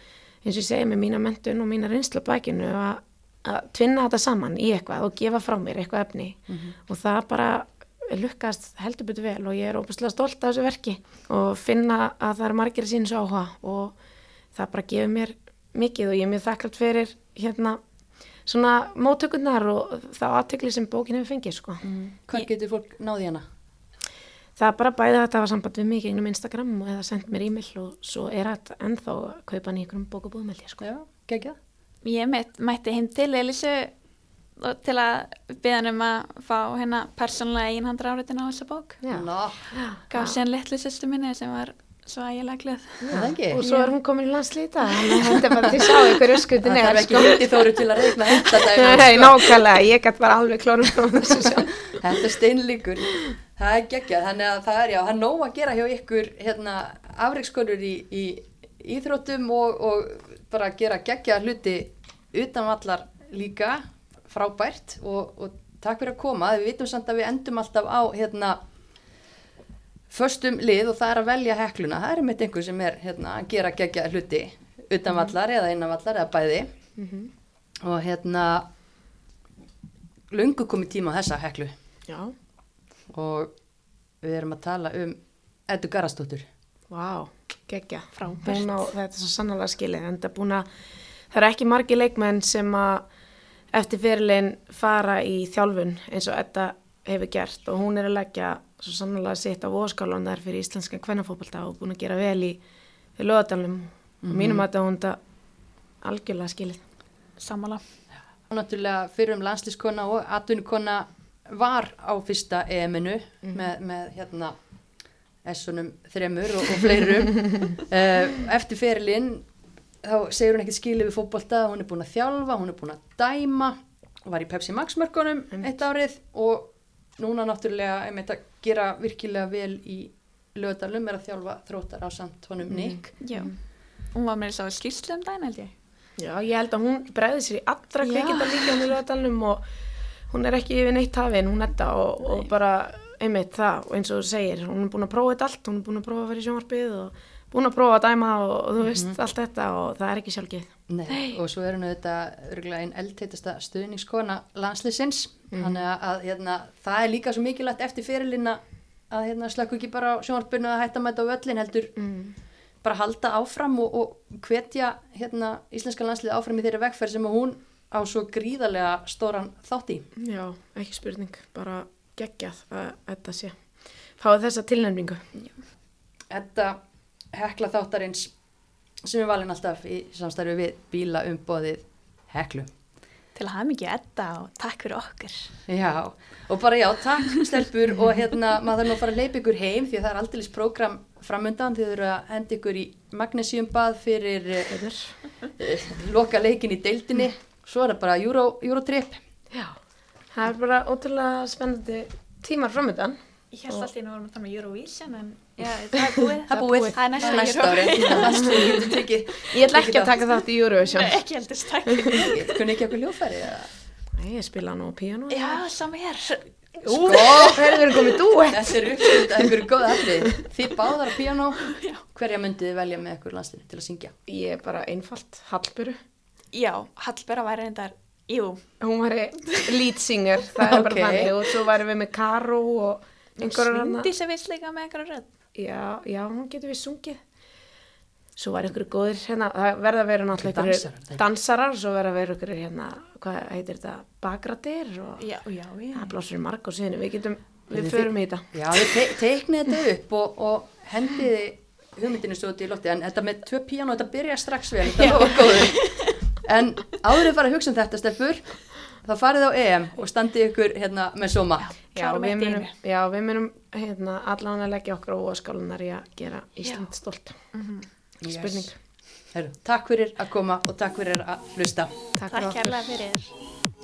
[SPEAKER 2] eins og ég segi með mína mentun og mína reynslu á bækinu að að tvinna þetta saman í eitthvað og gefa frá mér eitthvað efni mm -hmm. og það bara lukkast heldur betur vel og ég er óbúslega stolt af þessu verki og finna að það er margir síns áhuga og það bara gefur mér mikið og ég er mjög þakklátt fyrir hérna svona móttökurnar og þá aðtökli sem bókin hefur fengið sko.
[SPEAKER 1] Mm. Hvað getur fólk náði hana?
[SPEAKER 2] Það er bara bæðið að það var samband við mig einnum Instagram og eða sendt mér e-mail og svo er þetta ennþá að kaupa held ég sko.
[SPEAKER 1] Já, geggjað.
[SPEAKER 3] Ég mætti heim til Elísu til að beða um að fá hérna persónulega einhandra áriðin á þessa bók. Gaf sér litlu sýstu minni sem var svo ægilega glöð
[SPEAKER 2] og svo er hún komin í landslýta þannig að þetta bara til að sjá ykkur öskutin
[SPEAKER 1] það er ekki hundi þóru til að reyna þetta
[SPEAKER 2] nei, nákvæmlega, ég gæti bara alveg klórum
[SPEAKER 1] þetta er steinlíkur það er geggjað, þannig að það er já það er nóg að gera hjá ykkur hérna, afrikskonur í, í íþróttum og, og bara gera geggjað hluti utan vallar líka frábært og, og takk fyrir að koma. Við vitum samt að við endum alltaf á hérna förstum lið og það er að velja hekluna. Það er mitt einhver sem er hérna, að gera gegja hluti utanvallar mm -hmm. eða innanvallar eða bæði mm -hmm. og hérna lungu komið tíma á þessa heklu
[SPEAKER 2] Já.
[SPEAKER 1] Og við erum að tala um Eddu Garastóttur
[SPEAKER 2] Vá, wow, gegja, frábært Þetta er svo sannlega skilið en það er búin að það er ekki margi leikmenn sem að eftir fyrirlegin fara í þjálfun eins og þetta hefur gert. Og hún er að leggja svo sannlega sitt á óskálan þar fyrir íslenska kvennafókbalta og búin að gera vel í, í lögadalum mm -hmm. og mínum að þetta hún algjörlega skilið.
[SPEAKER 3] Samála
[SPEAKER 1] Og náttúrulega fyrir um landslískona og atvinnukona var á fyrsta EM-inu mm -hmm. með, með hérna essunum þremur og, og fleirum uh, eftir fyrirlin þá segir hún ekkert skilið við fókbólta hún er búin að þjálfa, hún er búin að dæma var í Pepsi Max mörgunum mm. eitt árið og núna náttúrulega meint að gera virkilega vel í lögadalum er að þjálfa þróttar á samt honum mm. Nick
[SPEAKER 3] Já, hún var með þess að skýrslu um dæna held ég
[SPEAKER 2] Já, ég held að hún bregði sér í allra kveikita líka um lögadalum og hún er ekki yfir neitt hafinn, hún er þetta og, og bara einmitt það og eins og þú segir, hún er búin að prófa þetta allt, hún er búin að prófa að vera í sjónvarpið og búin að prófa að dæma og, og þú veist allt þetta og það er ekki sjálfgeð.
[SPEAKER 1] Nei, og svo er hún auðvitað örgulega einn eldteitasta stuðningskona landsliðsins. Þannig að, að hérna, það er líka svo mikilvægt eftir fyrirlinna að hérna, slökku ekki bara á sjónvarpinu að hætta þetta á völlin heldur
[SPEAKER 2] Mm.
[SPEAKER 1] bara halda áfram og, og hvetja hérna, íslenska landslið áfram í þeirri vegferð sem hún á svo gríðarlega stóran þátt í.
[SPEAKER 2] Já, ekki spurning, bara geggjað að þetta sé. Fáið þessa tilnefningu.
[SPEAKER 1] Þetta hekla þáttarins sem er valin alltaf í samstarfi við bíla umbóðið heklu.
[SPEAKER 3] Til að hafa mikið edda og takk fyrir okkur.
[SPEAKER 1] Já, og bara já, takk stelpur og hérna maður þarf nú að fara að leipa ykkur heim því að það er aldeilis prógram framundan þið eru að henda ykkur í magnesiumbað fyrir uh, uh, loka leikin í deildinni svo er það bara Euro, Eurotrip
[SPEAKER 2] Já, það er bara ótrúlega spennandi tímar framöndan.
[SPEAKER 3] Ég held alltaf að við vorum að tala með Eurovision en já, það er búið.
[SPEAKER 1] Það er búið,
[SPEAKER 3] Það er næsta
[SPEAKER 1] næsta ári
[SPEAKER 2] Ég ætla ekki að taka þátt í Eurovision.
[SPEAKER 3] Nei, ekki heldist takk.
[SPEAKER 1] Kunni ekki okkur hljófæri eða?
[SPEAKER 2] Nei, ég spila nú á píano.
[SPEAKER 3] Já, saman hér.
[SPEAKER 2] Ú, heyrðu verið komið dúett.
[SPEAKER 1] Þetta er uppslut að ykkur góð allir Þið báðar á piano Hverja myndið velja með ykkur landslið til að syngja?
[SPEAKER 2] Ég er bara einfalt, Hallburu.
[SPEAKER 3] Já, Hallbera væri reyndar, jú,
[SPEAKER 2] Hún var lead singer, það er bara
[SPEAKER 1] Ok.
[SPEAKER 2] þannig. Og svo væri við með Karo og einhverjum hann.
[SPEAKER 3] Svindi sem vill líka með einhverju rödd.
[SPEAKER 2] Já, já, hún getur við sungið. Svo var ykkur góðir hérna, það verða að vera náttúrulega
[SPEAKER 1] er-
[SPEAKER 2] dansarar, svo verða að vera ykkur hérna, hvað heitir þetta, bakradir og
[SPEAKER 3] Já, já, já.
[SPEAKER 2] það blásur marg á síðan, við getum, við
[SPEAKER 1] Þið-
[SPEAKER 2] förum í þetta.
[SPEAKER 1] Já, þið te teiknið þetta upp og, og hendiði hugmyndinu svo út í lofti en þetta með tvö píano, þetta byrja strax vel þetta var góður en áður að fara að hugsa um þetta stelpur þá farið á EM og standið ykkur hérna með soma
[SPEAKER 2] Já, við munum, já, við munum hérna, allan að leggja okkur á óskálunar í að gera Ísland stolt. Spurning.
[SPEAKER 1] Heru, Takk fyrir að koma og takk fyrir að hlusta.
[SPEAKER 2] Takk, fyrir
[SPEAKER 3] Takk fyrir.